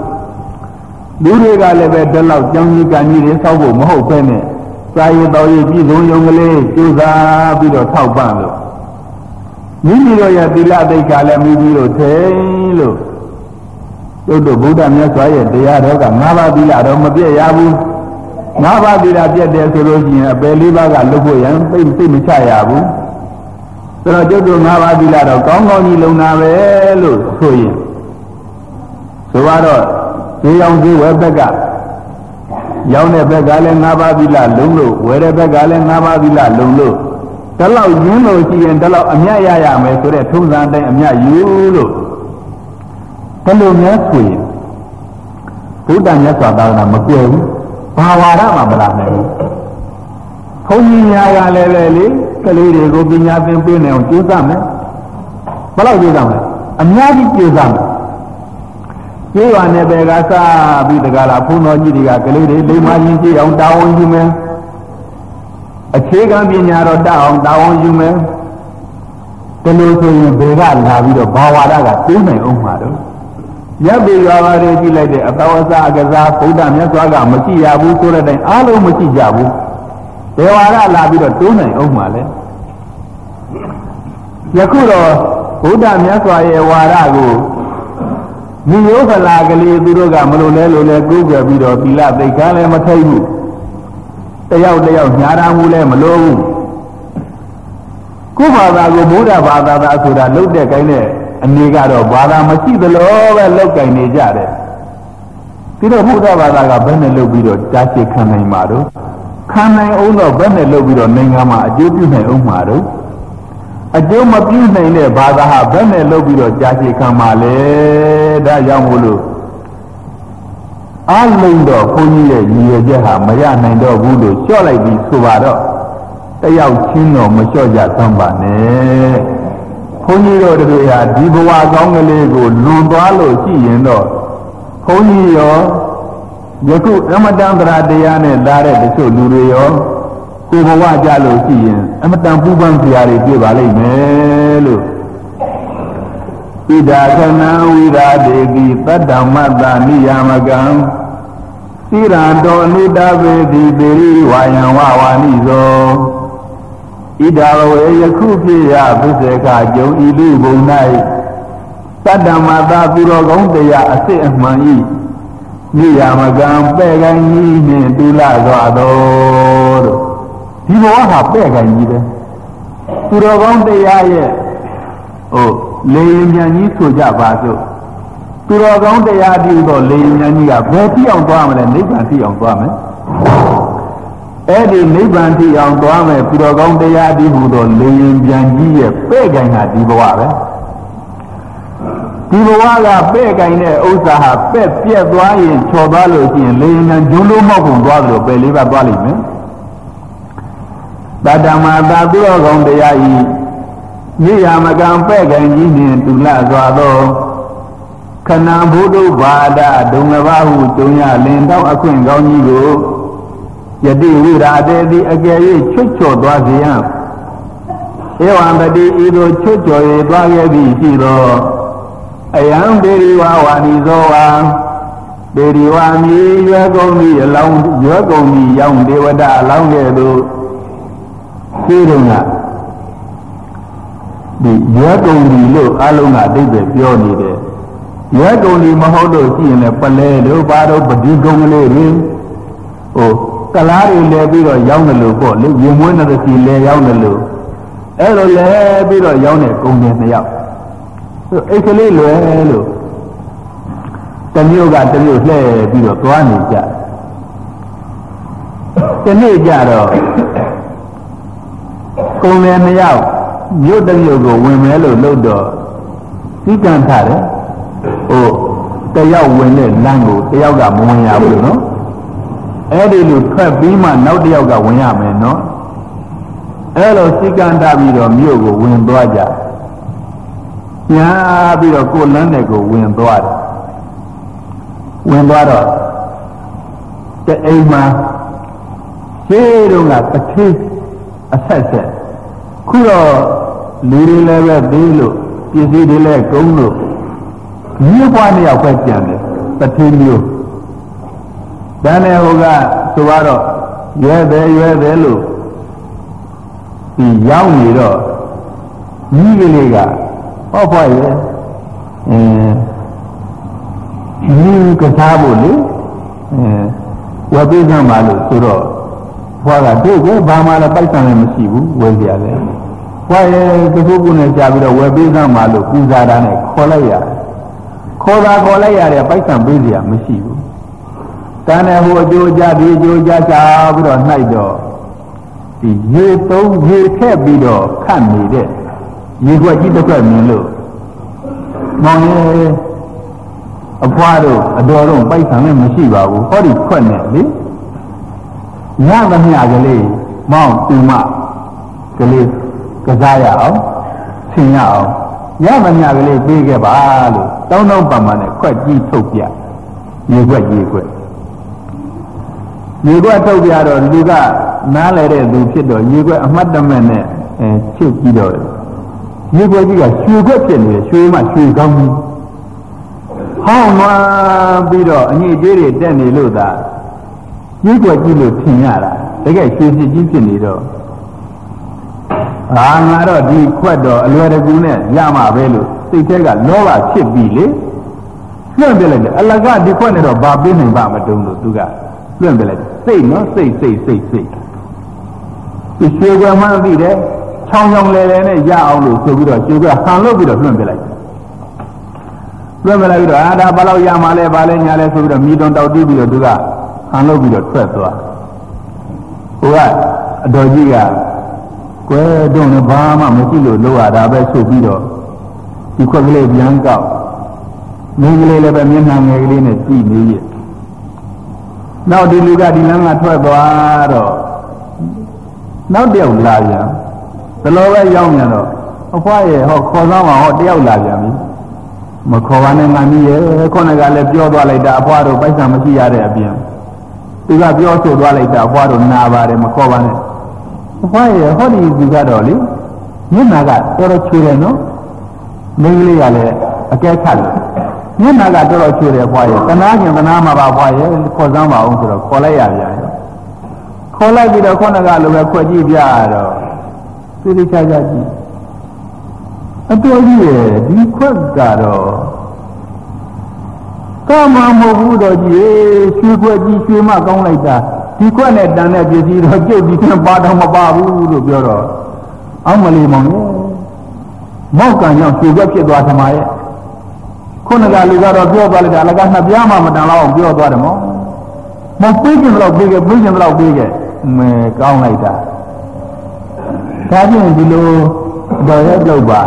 လူတွေကလည်းပဲဒီလောက်ကြောင်းကြီးကံကြီးတွေစောက်ဖို့မဟုတ်ပဲနဲ့စာရေးတော်ရေးပြည်စုံယုံကလေးကြိုးစားပြီးတော့ထောက်ပံ့လို့မိမိတို့ရဲ့သီလသိက္ခာလည်းမိမိတို့ထိန်လို့တို့တို့ဗုဒ္ဓမြတ်စွာရဲ့တရားတော်က၅ပါးသီလတော့မပြည့်ရဘူးငါးပါးသီလပြတ်တယ်ဆိုလို့ရှိရင်အပယ်လေးပါးကလွတ်ဖို့ရန်သိသိမချရဘူး ဆိုတော့ကျုပ်တို့ငါးပါးသီလတော့ကောင်းကောင်းကြီးလုံတာပဲလို့ဆိုရင်ဆိုတော့ဈေးရောင်ဈေးဝယ်ဘက်ကရောင်းတဲ့ဘက်ကလည်းငါးပါးသီလလုံလို့ဝယ်တဲ့ဘက်ကလည်းငါးပါးသီလလုံလို့တလောက်ရင်းလို့ရှိရင်တလောက်အမြတ်ရရမယ်ဆိုတဲ့ထုံးစံတိုင်းအမြတ်ယူလို့ဘယ်လိုများဆိုရင်ဘုဒ္ဓမြတ်စွာဘုရားမကွယ်ဘူးဘာဝါဒမှမလာနိုင်ဘူး ဘုန်းကြီးများကလည်းပဲလေကလေးတွေကိုပညာသင်ပေးနိုင်အောင်ကြိုးစားမယ်ဘယ်လောက်ကြိုးစားမလဲအများကြီးကြိုးစားမယ်ကျေးရွာနယ်ပယ်ကစပြီးတကလားဘုန်းတော်ကြီးတွေကကလေးတွေလိမ္မာရင်ကြည့်အောင်တာဝန်ယူမယ်အခြေခံပညာတော့တအောင်တာဝန်ယူမယ်ဒီလိုဆိုရင်ဘယ်ကလာပြီးတော့ဘာဝါဒကတိုးနိုင်အောင်မှာတော့ရပ်ပြီးရွာပါတွေကြည့်လိုက်တဲ့အပဝဇအကစားဗုဒ္ဓမြတ်စွာကမရှိရဘူးဆိုတဲ့တိုင်အားလုံးမရှိကြဘူး ဒေဝရလာပြီးတော့တိုးနိုင်အောင်မှာလဲယခုတော့ဗုဒ္ဓမြတ်စွာရဲ့ဝါဒကိုမိယောဖလာကလေးသူတို့ကမလို့လဲလို့လဲကိုးကွယ်ပြီးတော့သီလသိက္ခာလည်းမထိတ်ဘူးတယောက်တယောက်ညာတာမှုလည်းမလို့ဘူးကိုယ်ဘာသာကိုဗုဒ္ဓဘာသာသာဆိုတာလုတ်တဲ့ကိုင်းတဲ့အနေကတော့ဘာသာမရှိသလိုပဲလောက်ကင်နေကြတယ်ပြီးတော့ဘုရားဘာသာကဘယ်နဲ့လုပ်ပြီးတော့ကြားရှိခံနိုင်မှာတော့ ခံနိုင်အောင်တော့ဘယ်နဲ့လုပ်ပြီးတော့နိုင်ငံမှာအကျိုးပြုနိုင်အောင်မှာတော့အကျိုးမပြုနိုင်တဲ့ဘာသာဟာဘယ်နဲ့လုပ်ပြီးတော့ကြားရှိခံမှာလဲဒါကြောင့်မို့လို့အလုံးတော့ဘုန်းကြီးရဲ့ရည်ရွယ်ချက်ဟာမရနိုင်တော့ဘူးလို့လျှော့လိုက်ပြီးဆိုပါတော့တယောက်ချင်းတော့မလျှော့ကြသမ်းပါနဲ့ဘုန်းကြီးတို့တို့ရာဒီဘဝကောင်းကလေးကိုလွန်သွားလို့ရှိရင်တော့ဘုန်းကြီးရော ယခုအမတန်တရားတရားနဲ့လာတဲ့တချို့လူတွေရောကိုဘဝကြလို့ရှိရင်အမတန်ပူပန်းစရာတွေတွေ့ပါလိမ့်မယ်လို့ဣဒာခဏဝိရာဒေကိတတ္တမတ္တနိယမကံသီရတောအနုတဝေတိပေရိဝါယံဝဝါနိဇောဣဒာဝေယခုဖြစ်ရဘုဇေကကြုံဤလူဘုံ၌တတ္တမတ္တသူတော်ကောင်းတရားအစစ်အမှန်ဤ နိယမကံပဲ့ကိုင်းကြီးနှင့်တူလာစွာတော်တို့ဒီဘဝဟာပဲ့ကိုင်းကြီးပဲသူတော်ကောင်းတရားရဲ့ဟိုလေရင်မြန်ကြီးဆိုကြပါစို့သူတော်ကောင်းတရားပြုတော့လေရင်မြန်ကြီးကဘယ်တိအောင်သွားမလဲနိဗ္ဗာန်တိအောင်သွားမယ်အဲ့ဒီနိဗ္ဗာန်တိအောင်သွားမယ်သူတော်ကောင်းတရားပြုဟူတော့လေရင်မြန်ကြီးရဲ့ပဲ့ကိုင်းတာဒီဘဝပဲ ဒီဘဝကပဲ့ကင်တဲ့ဥစ္စာဟာပဲ့ပြက်သွားရင်ချော်သွားလို့ရှိရင်လေရင်ဂျုံလုံးမောက်ကုန်သွားတယ်လို့ပဲလေးပါသွားလိမ့်မယ်တတ္တမသာသူတော်ကောင်းတရားဤမြေယာမကံပဲ့ကင်ကြီးနှင့်တူလစွာသောခဏဘုဒ္ဓဘာဒဒုံလဘဟုကျုံရလင်တော့အခွင့်ကောင်းကြီးကိုယတိဝိရာတေသည်အကယ်၍ချွတ်ချော်သွားစေရန်ဧဝံပတိဤသို့ချွတ်ချော်၍သွားခဲ့ပြီရှိသော အယံပေရိဝဝါနိဇောဝါပေရိဝမြေရွယ်ကုန်ပြီအလောင်းရွယ်ကုန်ပြီရောင်ဒေဝတာအလောင်းကဲ့သို့ရှိတုံးကဒီရွယ်ကုန်ပြီလို့အလုံးကအတိတ်ပဲပြောနေတယ်ရွယ်ကုန်ပြီမဟုတ်လို့ရှိရင်လည်းပလဲတို့ဘာတို့ပတိကုံကလေးတွေဟိုကလားတွေလဲပြီးတော့ရောင်းတယ်လို့ပေါ့လေရင်မွေးတဲ့စီလဲရောင်းတယ်လို့အဲ့လိုလဲပြီးတော့ရောင်းတဲ့ကုံတွေနှစ်ယောက် အိတ်ကလေးလွယ်လို့တမျိုးကတမျိုးလှည့်ပြီးတော့သွားနေကြတနေ့ကြတော့ကုံလေမရောက်မြို့တမျိုးကိုဝင်မဲလို့လို့တော့သိကံထားတယ်ဟိုတယောက်ဝင်တဲ့လမ်းကိုတယောက်ကမဝင်ရဘူးနော်အဲ့ဒီလိုထွက်ပြီးမှနောက်တယောက်ကဝင်ရမယ်နော်အဲ့လိုစိကံထားပြီးတော့မြို့ကိုဝင်သွားကြ ညာပြီးတော့ကိုယ်လန်းတဲ့ကိုဝင်သွားတယ်ဝင်သွားတော့တအိမ်မှာရှင်းတော့ကတထေးအဆက်ဆက်ခုတော့လူတွေလည်းပဲသေးလို့ပစ္စည်းတွေလည်းကုန်လို့မြို့ပွားနှစ်ယောက်ပဲကြံတယ်တထေးမျိုးတန်းတဲ့ဟိုကဆိုတော့ရွယ်တယ်ရွယ်တယ်လို့ဒီရောက်နေတော့ကြီးကလေးက ဟောဖွားရဲ့အဲဒီကစားဖို့လေအဲဝယ်ပေးစမ်းပါလို့ဆိုတော့ဖွားကတို့ကဘာမှလည်းပိုက်ဆံလည်းမရှိဘူးဝယ်ကြတယ်ဖွားရဲ့တခုခုနဲ့ကြာပြီးတော့ဝယ်ပေးစမ်းပါလို့ပူဇာတာနဲ့ခေါ်လိုက်ရတယ်ခေါ်တာခေါ်လိုက်ရတယ်ပိုက်ဆံပေးစရာမရှိဘူးတန်းတဲ့ဟိုအကျိုးကြဒီအကျိုးကြချပြီးတော့နှိုက်တော့ဒီရေသုံးရေထက်ပြီးတော့ခတ်နေတဲ့ ရေခွက်ကြီးတစ်ခွက်မြင်လို့မောင်ရဲ့အဖွားတို့အတော်တို့ပိုက်ဆံနဲ့မရှိပါဘူးဟောဒီခွက်နဲ့လေညသမျှကလေးမောင်တူမကလေးကစားရအောင်ဆင်ရအောင်ညသမျှကလေးပေးခဲ့ပါလို့တောင်းတောင်းပန်ပန်နဲ့ခွက်ကြီးထုတ်ပြရေခွက်ရေခွက်ရေခွက်ထုတ်ပြတော့လူကနားလဲတဲ့သူဖြစ်တော့ရေခွက်အမှတ်တမဲ့နဲ့အဲချုပ်ကြည့်တော့ ရေခွက်ကြီးကရွှေခွက်ဖြစ်နေတယ်ရွှေမှရွှေကောင်းကြီးဟောင်းသွားပြီးတော့အညစ်အကြေးတွေတက်နေလို့သာရေခွက်ကြီးလို့ထင်ရတာတကယ်ရွှေစစ်ကြီးဖြစ်နေတော့အာငါတော့ဒီခွက်တော့အလွယ်တကူနဲ့ရမှာပဲလို့စိတ်ထဲကလောဘဖြစ်ပြီလေလွှင့်ပြလိုက်တယ်အလကဒီခွက်နဲ့တော့ဘာပေးနိုင်ပါမတုံးလို့သူကလွှင့်ပြလိုက်တယ်စိတ်နော်စိတ်စိတ်စိတ်စိတ်ဒီရွှေခွက်မှန်းသိတယ် ချောင်းချောင်းလဲလဲနဲ့ရအောင်လို့ဆိုပြီးတော့ရွှေခွက်ဟန်လို့ပြီးတော့လွှင့်ပြလိုက်တယ်လွှင့်ပြလိုက်ပြီးတော့အာဒါဘာလို့ရမှာလဲဘာလဲညာလဲဆိုပြီးတော့မိတုံတောက်တီးပြီးတော့သူကဟန်လို့ပြီးတော့ထွက်သွားဟိုကအတော်ကြီးကကွဲတော့လည်းဘာမှမရှိလို့လောရတာပဲဆိုပြီးတော့ဒီခွက်ကလေးပြန်ကောက်မင်းကလေးလည်းပဲမျက်နှာငယ်ကလေးနဲ့ကြည့်နေရဲ့နောက်ဒီလူကဒီလမ်းကထွက်သွားတော့နောက်တယောက်လာပြန် ဘယ်လိုပဲရောက်မြန်တော့အဖွားရဲ့ဟောခေါ်ဆောင်မှာဟောတယောက်လာပြန်ပြီမခေါ်ပါနဲ့ငါမီးရဲ့ခုနကလည်းပြောသွားလိုက်တာအဖွားတို့ပိုက်ဆံမရှိရတဲ့အပြင်သူကပြောဆိုသွားလိုက်တာအဖွားတို့နာပါတယ်မခေါ်ပါနဲ့အဖွားရဲ့ဟောဒီသူကတော့လေမျက်နာကတော်တော်ချွေတယ်နော်မိန်းကလေးကလည်းအကဲခတ်တယ်မျက်နာကတော်တော်ချွေတယ်အဖွားရဲ့တနာကျင်တနာမှာပါအဖွားရဲ့ခေါ်ဆောင်ပါအောင်ဆိုတော့ခေါ်လိုက်ရပြန်ခေါ်လိုက်ပြီးတော့ခုနကလိုပဲခွက်ကြည့်ပြရတော့ သိသိချာချာကြည့်အတော်ကြီးရဲ့ဒီခွက်ကတော့ကာမမဟုတ်ဘူးတော့ကြီးရွှေခွက်ကြီးရွှေမကောင်းလိုက်တာဒီခွက်နဲ့တန်တဲ့ပစ္စည်းတော့ကျုပ်ဒီကပါတော့မပါဘူးလို့ပြောတော့အောက်မလီမောင်ရဲ့မောက်ကံကြောင့်ရွှေခွက်ဖြစ်သွားသမားရဲ့ခုနကလူကတော့ပြောသွားလိုက်တာအလကနှစ်ပြားမှမတန်တော့ပြောသွားတယ်မောင်မပေးခြင်းတော့ပေးခဲ့ပေးခြင်းတော့ပေးခဲ့မဲကောင်းလိုက်တာ ဒါဖြင့်ဒီလိုတော်ရက်တော့ပါ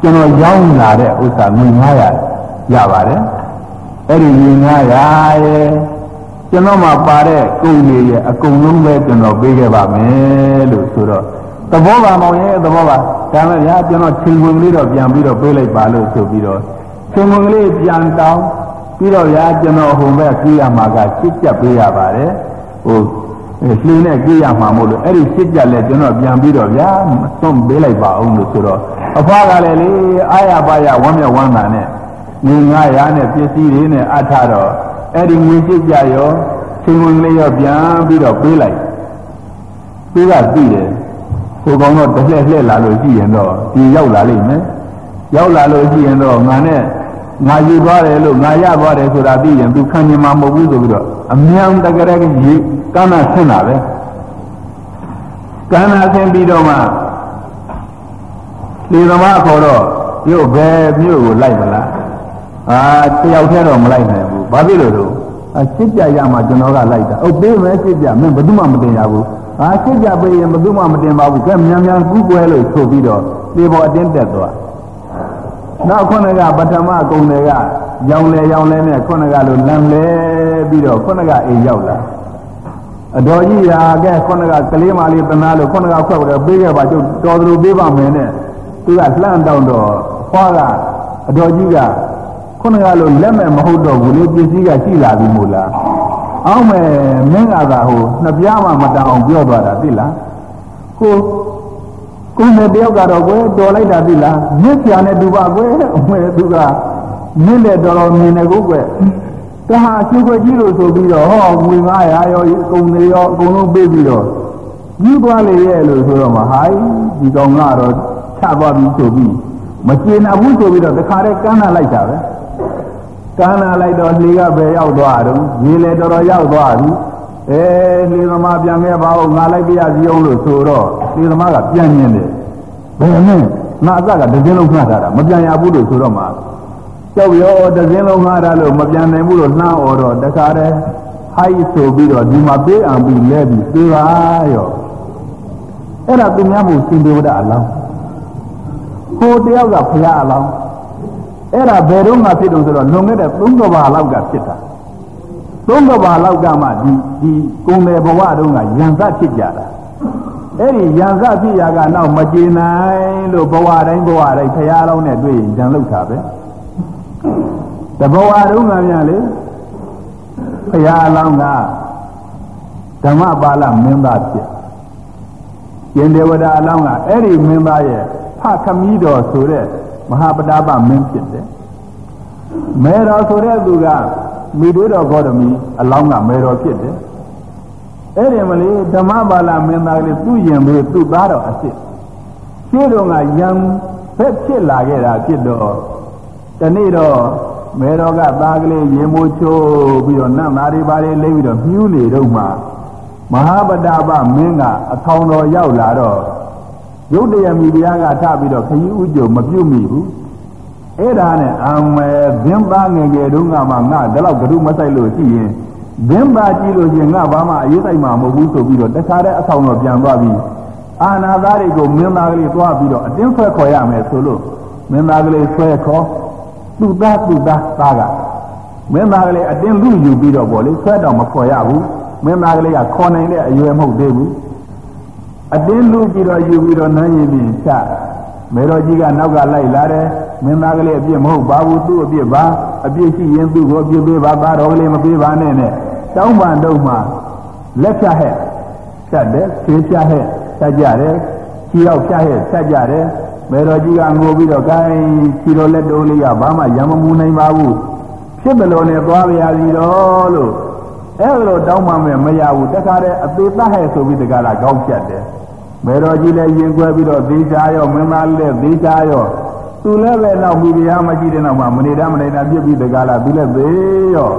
ကျွန်တော်ရောင်းလာတဲ့ဥစ္စာငွေ900ရပါတယ်အဲ့ဒီငွေ900ရဲ့ကျွန်တော်မှပါတဲ့ကုန်ကြီးရဲ့အကုန်လုံးပဲကျွန်တော်ပေးခဲ့ပါမယ်လို့ဆိုတော့သဘောပါမောင်ရဲ့သဘောပါဒါမှဗျာကျွန်တော်ချင်းဝင်ကလေးတော့ပြန်ပြီးတော့ပေးလိုက်ပါလို့ဆိုပြီးတော့ချင်းဝင်ကလေးပြန်တောင်းပြီးတော့ဗျာကျွန်တော်ဟိုဘက်ကြီးရမှာကချစ်ကြပ်ပေးရပါတယ်ဟို လှင်းနဲ့ကြေးရမှာမို့လို့အဲ့ဒီစစ်ကြလဲကျွန်တော်ပြန်ပြီးတော့ဗျာသွန့်ပေးလိုက်ပါအောင်လို့ဆိုတော့အဖွားကလည်းလေအာရပါရဝမ်းမြောက်ဝမ်းသာနဲ့ငွေ900နဲ့ပစ္စည်းတွေနဲ့အထတော့အဲ့ဒီငွေစစ်ကြရောချင်းဝင်လေးရောပြန်ပြီးတော့ပေးလိုက်သူကသိတယ်ကိုကောင်တော့တစ်လှည့်လှည့်လာလို့ကြည့်ရင်တော့ဒီရောက်လာလိမ့်မယ်ရောက်လာလို့ကြည့်ရင်တော့ငါနဲ့ ငါယူသွားတယ်လို့ငါရသွားတယ်ဆိုတာသိရင်သူခံမြင်မှာမဟုတ်ဘူးဆိုပြီးတော့အမြန်တကယ်ကြီးကမ်းနာဆင်းတာပဲကမ်းနာဆင်းပြီးတော့မှလေသမားခေါ်တော့မြို့ဘယ်မြို့ကိုလိုက်မလားအာတယောက်တည်းတော့မလိုက်နိုင်ဘူးဘာဖြစ်လို့လို့အစစ်ကြရမှကျွန်တော်ကလိုက်တာဟုတ်ပေးမယ်စစ်ကြမင်းဘယ်သူမှမတင်ရဘူးအာစစ်ကြပေးရင်ဘယ်သူမှမတင်ပါဘူးကဲမြန်မြန်ကူးကွယ်လို့ဆိုပြီးတော့ဒီပေါ်အတင်းတက်သွား နောက်ခုနကပထမကုံတွေကရောင်လေရောင်လဲနဲ့ခုနကလိုလမ်းလဲပြီးတော့ခုနကအိမ်ရောက်လာအတော်ကြီးရာကဲခုနကကလေးမလေးတနာလို့ခုနကခွက်ပြီးပေးခဲ့ပါကျုပ်တော်သူပေးပါမယ်နဲ့သူကလှမ်းတောင်းတော့ခွာကအတော်ကြီးကခုနကလိုလက်မဲ့မဟုတ်တော့ဘူးလေပစ္စည်းကရှိလာပြီမို့လားအောင်းမဲ့မင်းကသာဟိုနှစ်ပြားမှမတန်အောင်ပြောသွားတာသိလားကို ကိုယ်နဲ့တယောက်ကတော့ကွယ်တော်လိုက်တာသိလားမြစ်ပြာနဲ့တူပါကွယ်အမေသူကမြစ်နဲ့တော်တော်မြင်တယ်ကိုကွယ်တဟာကျုပ်ခွကြီးလို့ဆိုပြီးတော့ဟောငွေ900ရောအကုန်တွေရောအကုန်လုံးပေးပြီးတော့ကြီးသွားလေရဲ့လို့ဆိုတော့မှဟိုင်းဒီကောင်ကတော့ချသွားပြီးဆိုပြီးမကျေနပ်ဘူးဆိုပြီးတော့တခါတည်းကမ်းနာလိုက်တာပဲကမ်းနာလိုက်တော့လေကပဲရောက်သွားတော့ရေလေတော်တော်ရောက်သွားပြီအဲလေသမားပြန်ခဲ့ပါဦးငါလိုက်ပြရစီအောင်လို့ဆိုတော့လေသမားကပြန်မြင်တယ် ဘယ်နဲ့ငါအစကတစင်းလုံးခတ်ထားတာမပြန်ရဘူးလို့ဆိုတော့မှကြောက်ရောတစင်းလုံးခတ်ထားလို့မပြန်နိုင်ဘူးလို့နှမ်းអော်တော့တခါတည်းဟိုက်ဆိုပြီးတော့ဒီမှာပေးအောင်ပြီးလဲပြီးသေးပါရောအဲ့ဒါသူများမှုစင်ဒေဝဒအလောင်းကိုတယောက်ကဖရာအလောင်းအဲ့ဒါဘယ်တော့မှဖြစ်တော့ဆိုတော့လွန်ခဲ့တဲ့၃ကဘာလောက်ကဖြစ်တာသုံးကဘာလောက်ကမှဒီဒီကုံတယ်ဘဝတုန်းကယံစဖြစ်ကြတာ အဲ့ဒီယံစဖြစ်ရာကနောက်မကျေနိုင်လို့ဘဝတိုင်းဘဝတိုင်းဖရာလောင်းနဲ့တွေ့ရင်ယံလောက်တာပဲတဘဝတုန်းကများလေဖရာလောင်းကဓမ္မပါဠမင်းသားဖြစ်ရှင်ဒေဝဒအလောင်းကအဲ့ဒီမင်းသားရဲ့ဖခမည်းတော်ဆိုတဲ့မဟာပတာပမင်းဖြစ်တယ်မေတော်ဆိုတဲ့သူကမိတို့တော်ဂေါတမီအလောင်းကမေတော်ဖြစ်တယ် အဲ့ဒီမလေးဓမ္မပါဠမင်းသားကလေးသူ့ရင်ဘေးသူ့သားတော်အစ်စ်ရှင်းတော့ကယံဖက်ဖြစ်လာခဲ့တာဖြစ်တော့တနေ့တော့မေတော်ကသားကလေးရင်မိုးချိုးပြီးတော့နတ်သားတွေပါလေလိမ့်ပြီးတော့မြူးနေတော့မှမဟာပတာပမင်းကအထောင်တော်ရောက်လာတော့ရုပ်တရမီတရားကထပြီးတော့ခရီးဥကြုံမပြုတ်မိဘူးအဲ့ဒါနဲ့အမေဘင်းပါငယ်ငယ်တုန်းကမှငါဒီလောက်ကတုမဆိုင်လို့ရှိရင် ဘင်းပါကြည့်လို့ရှိရင်ငါဘာမှအရေးဆိုင်မှာမဟုတ်ဘူးဆိုပြီးတော့တခါတည်းအဆောင်တော်ပြန်သွားပြီးအာနာသားတွေကိုမင်းသားကလေးသွားပြီးတော့အတင်းဆွဲခေါ်ရမယ်ဆိုလို့မင်းသားကလေးဆွဲခေါ်သူ့သားသူ့သားသားကမင်းသားကလေးအတင်းလူယူပြီးတော့ဗောလေဆွဲတော့မခေါ်ရဘူးမင်းသားကလေးကခေါ်နိုင်တဲ့အရွယ်မဟုတ်သေးဘူးအတင်းလူပြီးတော့ယူပြီးတော့နမ်းရင်ပြင်ချမေတော်ကြီးကနောက်ကလိုက်လာတယ်မင်းသားကလေးအပြစ်မဟုတ်ပါဘူးသူ့အပြစ်ပါအပြစ်ရှိရင်သူ့ကိုအပြစ်ပေးပါသားတော်ကလေးမပေးပါနဲ့နဲ့ တောင်းပန်တော့မှလက်ဖြတ်ဟဲ့ဖြတ်တယ်ဆေးဖြတ်ဟဲ့ဖြတ်ကြတယ်ခြေရောက်ဖြတ်ဟဲ့ဖြတ်ကြတယ်မေတော်ကြီးကငိုပြီးတော့ gain ခြေတော်လက်တော်လေးကဘာမှရံမမူနိုင်ပါဘူးဖြစ်မလို့နဲ့သွားပါရစီတော့လို့အဲ့လိုတောင်းပန်မဲ့မရဘူးတခါတည်းအသေးသတ်ဟဲ့ဆိုပြီးတကလားကောင်းဖြတ်တယ်မေတော်ကြီးလည်းရင်ခွဲပြီးတော့သေးချာရောမင်းသားလည်းသေးချာရောသူလည်းပဲတော့မိဖုရားမရှိတဲ့နောက်မှာမနေတာမနေတာပြစ်ပြီးတကားလားသူလည်းသေးရော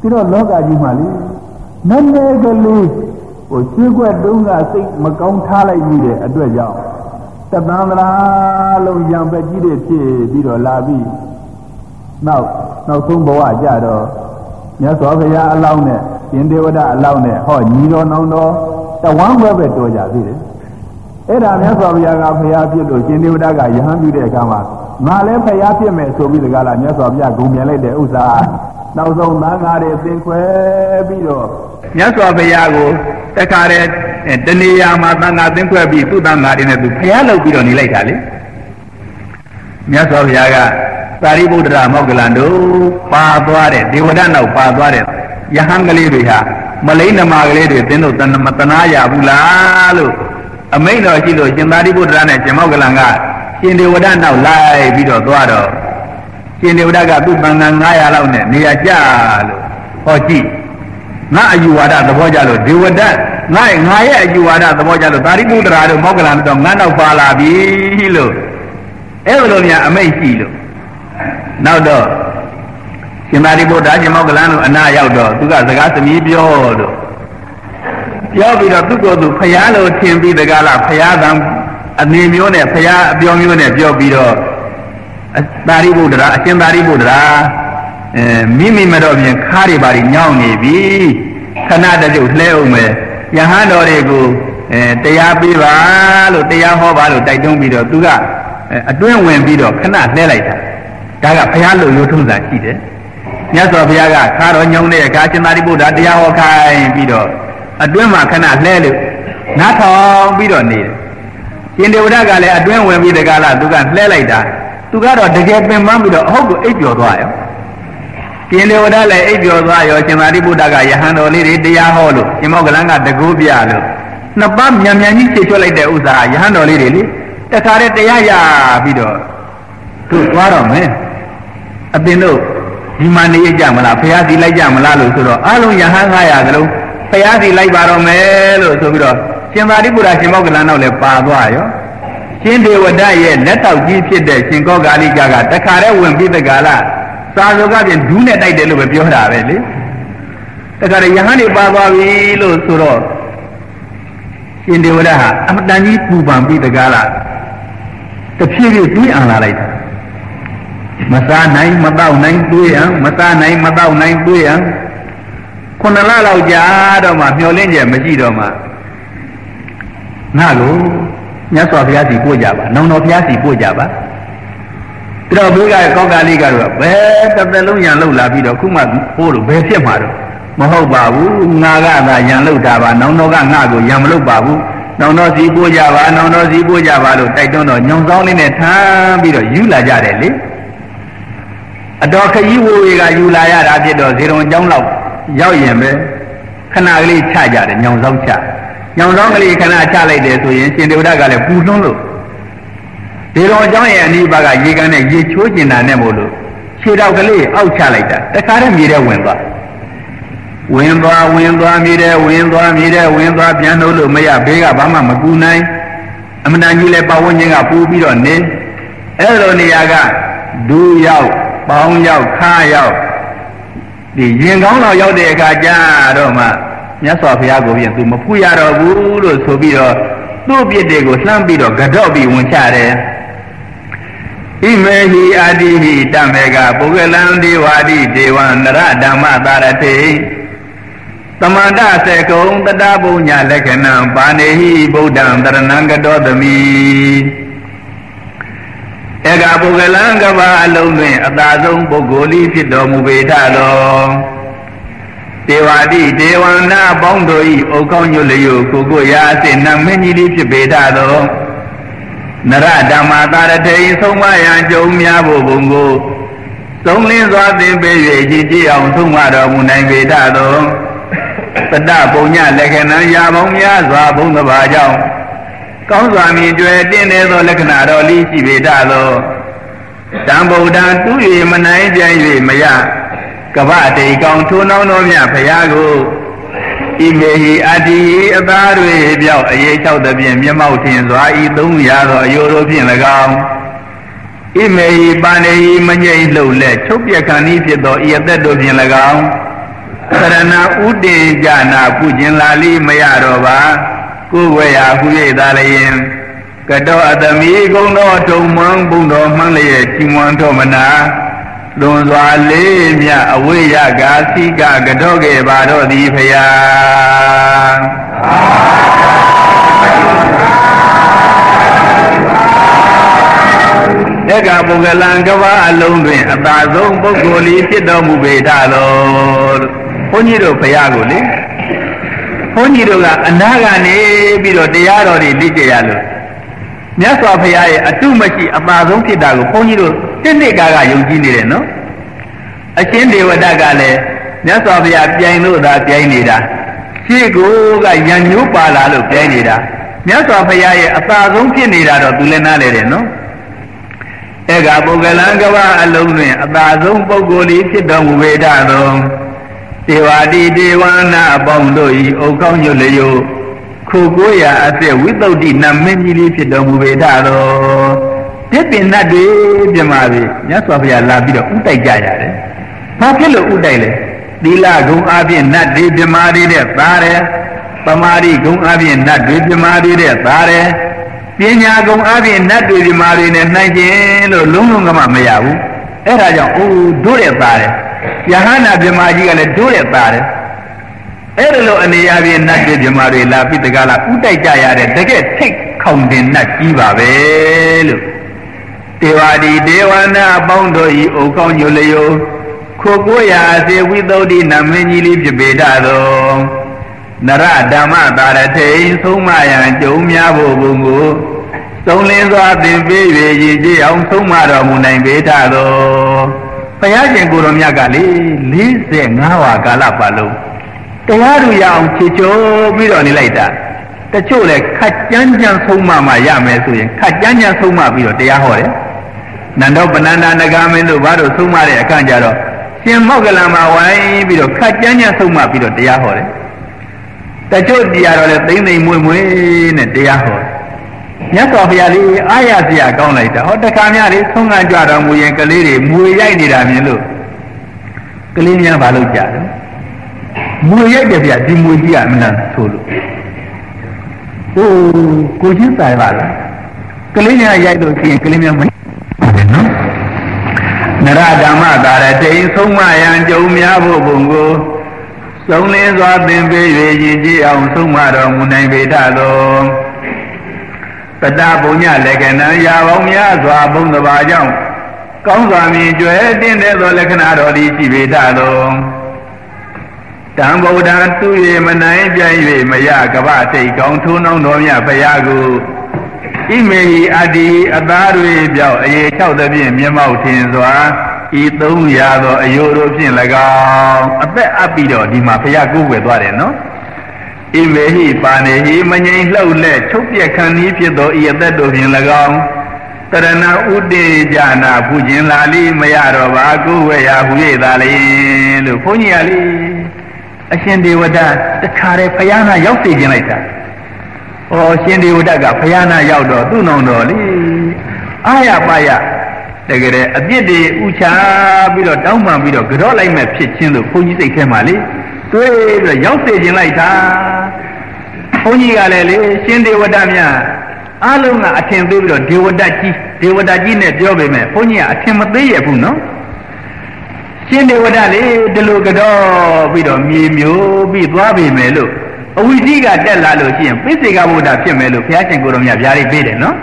ပြီးတော့လောကကြီးမှာလေနည်းနည်းကလေးဟိုရှင်းွက်တုံးကစိတ်မကောင်းထားလိုက်မိတဲ့အတွက်ကြောင့်တသံသရာလုံးရံပဲကြီးတဲ့ဖြစ်ပြီးတော့လာပြီးနောက်နောက်ဆုံးဘဝကြတော့မြတ်စွာဘုရားအလောင်းနဲ့ရှင်ဒေဝဒအလောင်းနဲ့ဟောညီတော်နောင်တော်တဝမ်းဘွဲပဲတော်ကြသေးတယ်အဲ့ဒါမြတ်စွာဘုရားကဖရာဖြစ်လို့ရှင်ဒေဝဒကယဟန်ပြုတဲ့အခါမှာငါလည်းဖရာဖြစ်မယ်ဆိုပြီးတကလားမြတ်စွာဘုရားဂုဏ်မြန်လိုက်တဲ့ဥစ္စာ နောက်ဆုံးသံဃာတွေသင်ခွဲပြီးတော့မြတ်စွာဘုရားကိုတခါတည်းတဏှာမှာသံဃာသင်ခွဲပြီးသူ့သံဃာတွေနဲ့သူဖရာလုပ်ပြီးတော့နေလိုက်တာလေမြတ်စွာဘုရားကသာရိပုတ္တရာမောက္ကလန်တို့ပါသွားတဲ့ဒေဝဒနောက်ပါသွားတဲ့ယဟန်ကလေးတွေဟာမလိမ့်နမကလေးတွေသင်တို့တဏမတနာရဘူးလားလို့အမိန့်တော်ရှိလို့ရှင်သာရိပုတ္တရာနဲ့ရှင်မောက္ကလန်ကရှင်ဒေဝဒနောက်လိုက်ပြီးတော့သွားတော့ ရှင်ဒေဝဒကသူ့တန်ခါ900လောက်နဲ့နေရာကျလို့ဟောကြည့်ငါအယူဝါဒသဘောကြလို့ဒေဝဒငါငါရဲ့အယူဝါဒသဘောကြလို့သာရိပုတ္တရာတို့မောက္ကလန်တို့ငါနောက်ပါလာပြီလို့အဲ့လိုများအမိန့်ရှိလို့နောက်တော့ရှင်သာရိပုတ္တရာရှင်မောက္ကလန်တို့အနာရောက်တော့သူကစကားသမီးပြောတော့ပြောပြီးတော့သူ့ကိုယ်သူဖျားလို့ထင်ပြီးတကားလားဖျားသံအနေမျိုးနဲ့ဖျားအပြောမျိုးနဲ့ပြောပြီးတော့ သာရိပုတ္တရာအရှင်သာရိပုတ္တရာအဲမိမိမတော့ပြင်ခါးတွေပါညောင်းနေပြီခဏတည်းလှဲအောင်မယ်ယဟန်တော်တွေကိုအဲတရားပေးပါလို့တရားဟောပါလို့တိုက်တွန်းပြီးတော့သူကအတွင်းဝင်ပြီးတော့ခဏလှဲလိုက်တာဒါကဘုရားလိုရိုးထုံးစံရှိတယ်မြတ်စွာဘုရားကခါတော်ညောင်းတဲ့အခါရှင်သာရိပုတ္တရာတရားဟောခိုင်းပြီးတော့အတွင်းမှာခဏလှဲလို့နားထောင်ပြီးတော့နေတယ်ရှင်ဒေဝဒကလည်းအတွင်းဝင်ပြီးတကားလားသူကလှဲလိုက်တာ သူကတော့တကယ်ပင်ပန်းပြီးတော့အဟုတ်ကိုအိပ်ပျော်သွားရောရှင်ဒေဝဒလည်းအိပ်ပျော်သွားရောရှင်သာရိပုတ္တကယဟန်တော်လေးတွေတရားဟောလို့ရှင်မောကလန်ကတကူပြလို့နှစ်ပတ်မြန်မြန်ကြီးခြေချွတ်လိုက်တဲ့ဥစ္စာယဟန်တော်လေးတွေလေတခါတည်းတရားရပြီးတော့သူသွားတော့မယ်အပင်တို့ဒီမှာနေကြမလားဖះစီလိုက်ကြမလားလို့ဆိုတော့အလုံးယဟန်900ကလုံးဖះစီလိုက်ပါတော့မယ်လို့ဆိုပြီးတော့ရှင်သာရိပုတ္တရာရှင်မောကလန်တော့လည်းပါသွားရော ရှင်ဒေဝဒရဲ့လက်တောက်ကြီးဖြစ်တဲ့ရှင်ကောဂာလိကကတခါတည်းဝင်ပြီးတကလားစာစုကပြင်ဒူးနဲ့တိုက်တယ်လို့ပဲပြောတာပဲလေတခါတည်းယဟန်တွေပါသွားပြီလို့ဆိုတော့ရှင်ဒေဝဒဟာအမတန်ကြီးပူပန်ပြီးတကားလားတဖြည်းဖြည်းတွေးအောင်လာလိုက်တာမစားနိုင်မတော့နိုင်တွေးရန်မစားနိုင်မတော့နိုင်တွေးရန်ခုနလလောက်ကြာတော့မှမျောလင်းကျမရှိတော့မှငါကို မြတ်စွာဘုရားစီပို့ကြပါနောင်တော်ဘုရားစီပို့ကြပါပြီးတော့ဘုရားကောက်ကလေးကတော့ဘယ်တစ်သက်လုံးရံလောက်လာပြီးတော့ခုမှဟိုးလို့ဘယ်ဖြစ်မှာတော့မဟုတ်ပါဘူးငါကသာရံလောက်တာပါနောင်တော်ကငါကိုရံမလောက်ပါဘူးနောင်တော်စီပို့ကြပါနောင်တော်စီပို့ကြပါလို့တိုက်တွန်းတော့ညောင်ဆောင်လေးနဲ့ထမ်းပြီးတော့ယူလာကြတယ်လေအတော်ခကြီးဝိုးတွေကယူလာရတာဖြစ်တော့ဇေရုံအကြောင်းလောက်ရောက်ရင်ပဲခဏကလေးချကြတယ်ညောင်ဆောင်ချ ညောင်ဆောင်ကလေးခဏချလိုက်တယ်ဆိုရင်ရှင်ဒေဝဒကလည်းပူလွန်းလို့ဇေရုံအကြောင်းရဲ့အနိဗ္ဗာန်ကရေကန်နဲ့ရေချိုးကျင်တာနဲ့မို့လို့ခြေတော်ကလေးအောက်ချလိုက်တာတခါတည်းမြေထဲဝင်သွားဝင်သွားဝင်သွားမြည်တယ်ဝင်သွားမြည်တယ်ဝင်သွားပြန်လို့လို့မရဘေးကဘာမှမကူနိုင်အမှန်တန်ကြီးလည်းပတ်ဝန်းကျင်ကပူပြီးတော့နေအဲ့လိုနေရာကဒူးရောက်ပေါင်းရောက်ခါရောက်ဒီရင်ကောင်းတော့ရောက်တဲ့အခါကျတော့မှ မြတ်စွာဘုရားကိုပြင်သူမဖူးရတော့ဘူးလို့ဆိုပြီးတော့သူ့ပြစ်တွေကိုလှမ်းပြီးတော့ကြော့ပြီးဝင်ချတယ်ဣမေဟိအာတိဟိတမေကပုဂ္ဂလံဒေဝာတိဒေဝံနရဓမ္မသာရတေသမန္တစေကုံတတပုညလက္ခဏံပါနေဟိဗုဒ္ဓံတရဏံကတောသမိဧကပုဂ္ဂလံကဘာအလုံးတွင်အသာဆုံးပုဂ္ဂိုလ်ဤဖြစ်တော်မူပေထသော ဒေဝတိဒေဝနာပေါင်းတို့ဤဩကောင်းညွတ်လျုကိုကိုရာအစစ်နမင်းကြီးလေးဖြစ်ပေတတ်သောနရဓမ္မတာရတေဆုံးမရန်ကြုံများဖို့ဘုံကိုသုံးလင်းစွာသင်ပေး၍ကြည်ကြည်အောင်ဆုံးမတော်မူနိုင်ပေတတ်သောတတပုံညလက္ခဏာရာပေါင်းများစွာဘုံတစ်ပါးကြောင့်ကောင်းစွာမြင်ကြွယ်တင်းနေသောလက္ခဏာတော်လေးရှိပေတတ်သောတံဗုဒ္ဓတူ၍မနိုင်ကြ၍မရ ကဗတေကောင်ထိုးနှောင်းတော်မြဖရာကိုဣမေဟိအတ္တိအသားတွေပြောက်အေး၆သဖြင့်မျက်မှောက်ထင်စွာဤသုံးရာသောအယိုတို့ဖြင့်၎င်းဣမေဟိပါဏေဟိမငိမ့်လှုပ်လက်ချုပ်ပြခဏီဖြစ်သောဤအသက်တို့ဖြင့်၎င်းသရဏဥတင်ကြနာပုကျင်လာလိမရတော့ပါကိုယ်ဝေယဟူ၍သာလျင်ကတောအတမီကုံတော်ထုံမွန်းဘုံတော်မှန်းလျက်ချီးမွမ်းတော်မနာ လွန်စွာလေးမြအဝိယကာသိကကတော့ခဲ့ပါတော့သည်ဖျာတက္ကပုဂ္ဂလံကဘာအလုံးတွင်အသာဆုံးပုဂ္ဂိုလ်ဤဖြစ်တော်မူပေထတော်ဘုန်းကြီးတို့ဖရာကိုလေဘုန်းကြီးတို့ကအနာကနေပြီးတော့တရားတော်တွေသိကြရလို့မြတ်စွာဘုရားရဲ့အတုမရှိအပါဆုံးဖြစ်တာကိုဘုန်းကြီးတို့ တိတိကာကယုံကြည်နေတယ်နော်အရှင်ဒေဝဒတ်ကလည်းမြတ်စွာဘုရားပြိုင်လို့သာပြိုင်နေတာရှေ့ကိုကရံညိုးပါလာလို့ပြိုင်နေတာမြတ်စွာဘုရားရဲ့အသာဆုံးဖြစ်နေတာတော့သူလည်းနားလေတယ်နော်ဧကပုဂ္ဂလံကဘာအလုံးတွင်အသာဆုံးပုဂ္ဂိုလ်ဤဖြစ်တော်မူပေတသောဒေဝတိဒေဝနာအပေါင်းတို့ဤဩကောင်းညွတ်လျုခိုကိုရာအသက်ဝိသုဒ္ဓိနမင်းကြီးလေးဖြစ်တော်မူပေတသော တစ်ပင်နတ်တွေပြမပြီမြတ်စွာဘုရားလာပြီးတော့ဥတိုက်ကြရတယ်။ဘာဖြစ်လို့ဥတိုက်လဲ။သီလဂုံအပြင်နတ်တွေပြမာတွေတဲ့သားတယ်။ပမာရိဂုံအပြင်နတ်တွေပြမာတွေတဲ့သားတယ်။ပညာဂုံအပြင်နတ်တွေပြမာတွေနဲ့နှိုင်းခြင်းလို့လုံးလုံးကမှမရဘူး။အဲ့ဒါကြောင့်အိုးတို့တဲ့သားတယ်။ယဟနာပြမာကြီးကလည်းတို့တဲ့သားတယ်။အဲ့ဒါလိုအနေအချင်းနတ်တွေပြမာတွေလာပြီးတကားလားဥတိုက်ကြရတဲ့တကယ်ထိတ်ခေါင်တင်နတ်ကြီးပါပဲလို့ တေဝတိဒေဝနာအပေါင်းတို့ဤအိုကောင်းညိုလျိုခိုကိုရာအစေဝိသုဒ္ဓိနမင်းကြီးလေးဖြစ်ပေတသောနရဓမ္မတာရထိန်ဆုံးမရန်ကြုံများဖို့ဘုံကိုသုံးလင်းစွာသင်ပေး၍ရည်ကြည်အောင်ဆုံးမတော်မူနိုင်ပေတသောဘုရားရှင်ကိုယ်တော်မြတ်ကလေ45ဝါကာလပတ်လုံးတရားသူရအောင်ခြေချိုးပြီးတော့နေလိုက်တာတချို့လဲခက်ကြမ်းကြမ်းဆုံးမမှရမယ်ဆိုရင်ခက်ကြမ်းကြမ်းဆုံးမပြီးတော့တရားဟောတယ် နန္ဒောပဏ္ဏနဂါမင်းတို့ဘာလို့ဆုံးမတဲ့အခါကျတော့ရှင်မောက္ကလမှာဝိုင်းပြီးတော့ခတ်ကြမ်းကြမ်းဆုံးမပြီးတော့တရားဟောတယ်တချို့တရားတော်လည်းသိမ့်သိမ့်မွေ့မွေ့နဲ့တရားဟောမြတ်စွာဘုရားလေးအားရစရာကောင်းလိုက်တာဟောတခါများလေးဆုံးခံကြတော်မူရင်ကလေးတွေမွေရိုက်နေတာမြင်လို့ကလေးများဘာလို့ကြတယ်မွေရိုက်တယ်ဗျဒီမွေကြီးကအမှန်ဆိုလို့ဟိုကိုချင်းဆိုင်ပါလားကလေးများရိုက်လို့ရှိရင်ကလေးများမတယ်နော် နရဓမ္မတာရတိန်ဆုံးမယံကြုံများဖို့ဘုံကိုစုံလင်းစွာသင်ပေး၍ရည်ကြည်အောင်ဆုံးမတော်မူနိုင်ပေတသောပတ္တပုညလက္ခဏာရာပေါင်းများစွာဘုံတစ်ပါးကြောင့်ကောင်းစွာမြင်ကြွယ်တင်းတဲ့သောလက္ခဏာတော်သည်ရှိပေတသောတံဗုဒ္ဓသူ၍မနိုင်ပြိုင်၍မရကပ္ပစိတ်ကောင်းထိုးနှောင်းတော်မြတ်ဘုရားကို ဣမေဟိအတ္တိအသားတွေပြောက်အေ၆သဖြင့်မျက်မှောက်ထင်စွာဤသုံးရာသောအယိုတို့ဖြင့်၎င်းအသက်အပ်ပြီးတော့ဒီမှာဘုရားကိုးကွယ်သွားတယ်နော်ဣမေဟိပါနေဟိမငိမ့်လှုပ်လက်ချုပ်ပြက်ခံဤဖြစ်သောဤအသက်တို့ဖြင့်၎င်းတရဏဥတေကြနာဖူခြင်းလာလိမရတော့ပါကိုယ်ဝဲရာဟူ၍သာလေလို့ဘုန်းကြီးကလေအရှင်ဒေဝဒတခါတည်းဘုရားနာရောက်စေခြင်းလိုက်တာ။ ဩရှင်ဒေဝဒတ်ကဘုရားနာရောက်တော့သူ့နောင်တော်လေအာရပါရတကယ်အပြစ်တွေဥချပြီးတော့တောင်းပန်ပြီးတော့ကြော့လိုက်မဲ့ဖြစ်ချင်းလို့ဘုန်းကြီးစိတ်ထဲမှာလေတွေးပြီးတော့ရောက်စေခြင်းလိုက်တာဘုန်းကြီးကလည်းလေရှင်ဒေဝဒတ်များအလုံးကအထင်သေးပြီးတော့ဒေဝဒတ်ကြီးဒေဝဒတ်ကြီးနဲ့ပြောပေမဲ့ဘုန်းကြီးကအထင်မသေးရဘူးနော်ရှင်ဒေဝဒတ်လေဒီလိုကြော့ပြီးတော့မြေမျိုးပြီးသွားပေမဲ့လို့ အဝိဇ္ဇိကတက်လာလို့ရှိရင်ပိစိကဗုဒ္ဓဖြစ်မယ်လို့ဘုရားရှင်ကိုယ်တော်မြတ်ဗျာဒိတ်ပေးတယ်နော်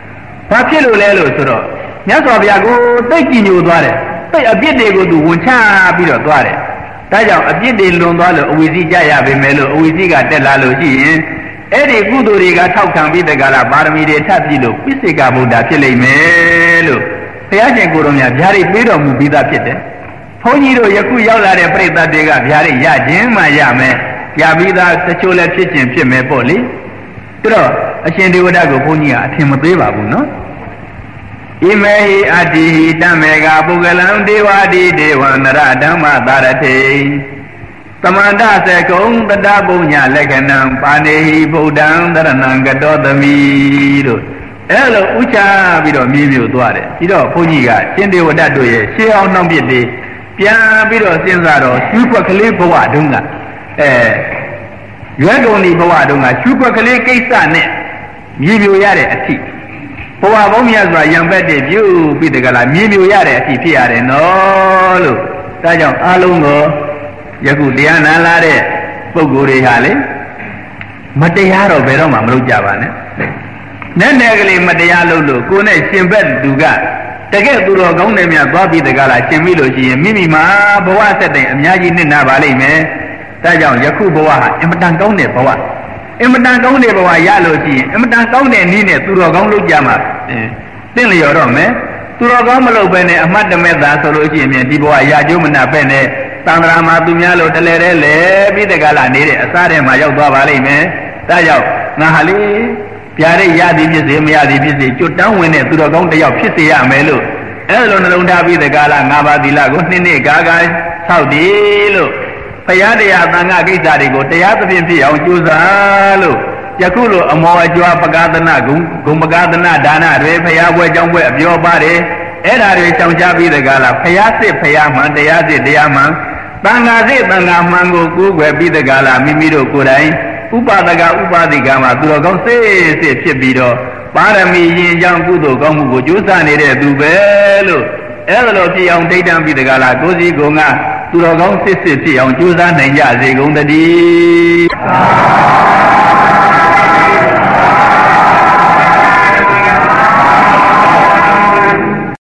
။ဘာဖြစ်လို့လဲလို့ဆိုတော့မြတ်စွာဘုရားကိုတိတ်ကြည်ညိုသွားတယ်။တိတ်အပြစ်တွေကိုသူဝန်ချပြီးတော့သွားတယ်။ဒါကြောင့်အပြစ်တွေလွန်သွားလို့အဝိဇ္ဇိကြရပေမဲ့လို့အဝိဇ္ဇိကတက်လာလို့ရှိရင်အဲ့ဒီကုသိုလ်တွေကထောက်ခံပြီးတကလားပါရမီတွေထပ်ပြီးလို့ပိစိကဗုဒ္ဓဖြစ်လိမ့်မယ်လို့ဘုရားရှင်ကိုယ်တော်မြတ်ဗျာဒိတ်ပေးတော်မူပြီးသားဖြစ်တယ်ဘုန်းကြီးတို့ယခုရောက်လာတဲ့ပြိတ္တတွေကဗျာဒိတ်ရခြင်းမှရမယ် ရပြီးသားတချို့လည်းဖြစ်ခြင်းဖြစ်မယ်ပေါ့လေဒါတော့အရှင်ဒေဝဒကိုဘုန်းကြီးကအထင်မသေးပါဘူးနော်ဣမေဟိအတ္တိတမေကပုဂ္ဂလံဒေဝတိဒေဝနရဓမ္မသာရထေသမန္တစေကုံတတပုညလက္ခဏံပါနေဟိဗုဒ္ဓံတရဏံကတောသမိလို့အဲ့လိုဥချပြီးတော့မြည်မြုပ်သွားတယ်ပြီးတော့ဘုန်းကြီးကရှင်ဒေဝဒတ်တို့ရဲ့ရှေးအောင်နှောင့်ပြစ်တွေပြန်ပြီးတော့စဉ်းစားတော့ရှုွက်ကလေးဘဝတုန်းက အဲရွယ်ကုန်ဒီဘဝတုန်းကရှုွက်ကလေးကိစ္စနဲ့မြည်မြုပ်ရတဲ့အထိဘဝဘုံမြတ်စွာရံပက်တဲ့ပြုပြီးတကလားမြည်မြုပ်ရတဲ့အထိဖြစ်ရတယ်နော်လို့ဒါကြောင့်အားလုံးကိုယခုတရားနာလာတဲ့ပုဂ္ဂိုလ်တွေဟာလေမတရားတော့ဘယ်တော့မှမလုပ်ကြပါနဲ့နဲ့နဲ့ကလေးမတရားလုပ်လို့ကိုယ်နဲ့ရှင်ဘက်သူကတကယ်သူတော်ကောင်းတွေများသွားပြီးတကားလားရှင်ပြီလို့ရှိရင်မိမိမှာဘဝဆက်တဲ့အများကြီးနစ်နာပါလိမ့်မယ်။ ဒါကြောင့်ယခုဘဝဟာအင်မတန်ကောင်းတဲ့ဘဝအင်မတန်ကောင်းတဲ့ဘဝရလို့ရှိရင်အင်မတန်ကောင်းတဲ့နည်းနဲ့သူတော်ကောင်းလုပ်ကြမှာသင်လျော်တော့မယ်။သူတော်ကောင်းမလုပ်ဘဲနဲ့အမှတ်တမဲ့သာဆိုလို့ရှိရင်ဒီဘဝရကြိုးမနာပဲ့နဲ့သံဃာမှာသူများလို့တလဲတဲ့လေပြီးတကားလားနေတဲ့အစားထဲမှာရောက်သွားပါလိမ့်မယ်။ဒါကြောင့်ငါဟာလေပြားရိတ်ရသည်ဖြစ်စေမရသည်ဖြစ်စေကျွတ်တန်းဝင်တဲ့သူတော်ကောင်းတစ်ယောက်ဖြစ်စေရမယ်လို့အဲ့လိုနှလုံးထားပြီးတကားလားငါးပါးသီလကိုနှစ်နှစ်ကာကာဆောက်တည်လို့ ဘုရားတရားသံဃာကိစ္စတွေကိုတရားသဖြင့်ဖြစ်အောင်ကြိုးစားလို့ယခုလိုအမောအကျွားပကာသနာဂုံဂုံပကာသနာဒါနတွေဘုရားပွဲကြောင်းပွဲအပြောပါတယ်အဲ့ဓာတွေကြောင်းချပြီးတကားလားဘုရားစစ်ဘုရားမှန်တရားစစ်တရားမှန်သံဃာစစ်သံဃာမှန်ကိုကိုးကွယ်ပြီးတကားလားမိမိတို့ကိုယ်တိုင်ဥပဒကဥပဒိကမှာသူတော်ကောင်းစေစစ်ဖြစ်ပြီးတော့ပါရမီရင်ကြောင့်ကုသိုလ်ကောင်းမှုကိုကြိုးစားနေတဲ့သူပဲလို့အဲ့ဒါလိုဖြစ်အောင်ဒိဋ္ဌံပြီးတကလားကိုစီကုံက သူတော်ကောင်းစစ်စစ်ဖြစ်အောင်ကြိုးစားနိုင်ကြစေကုန်သတည်း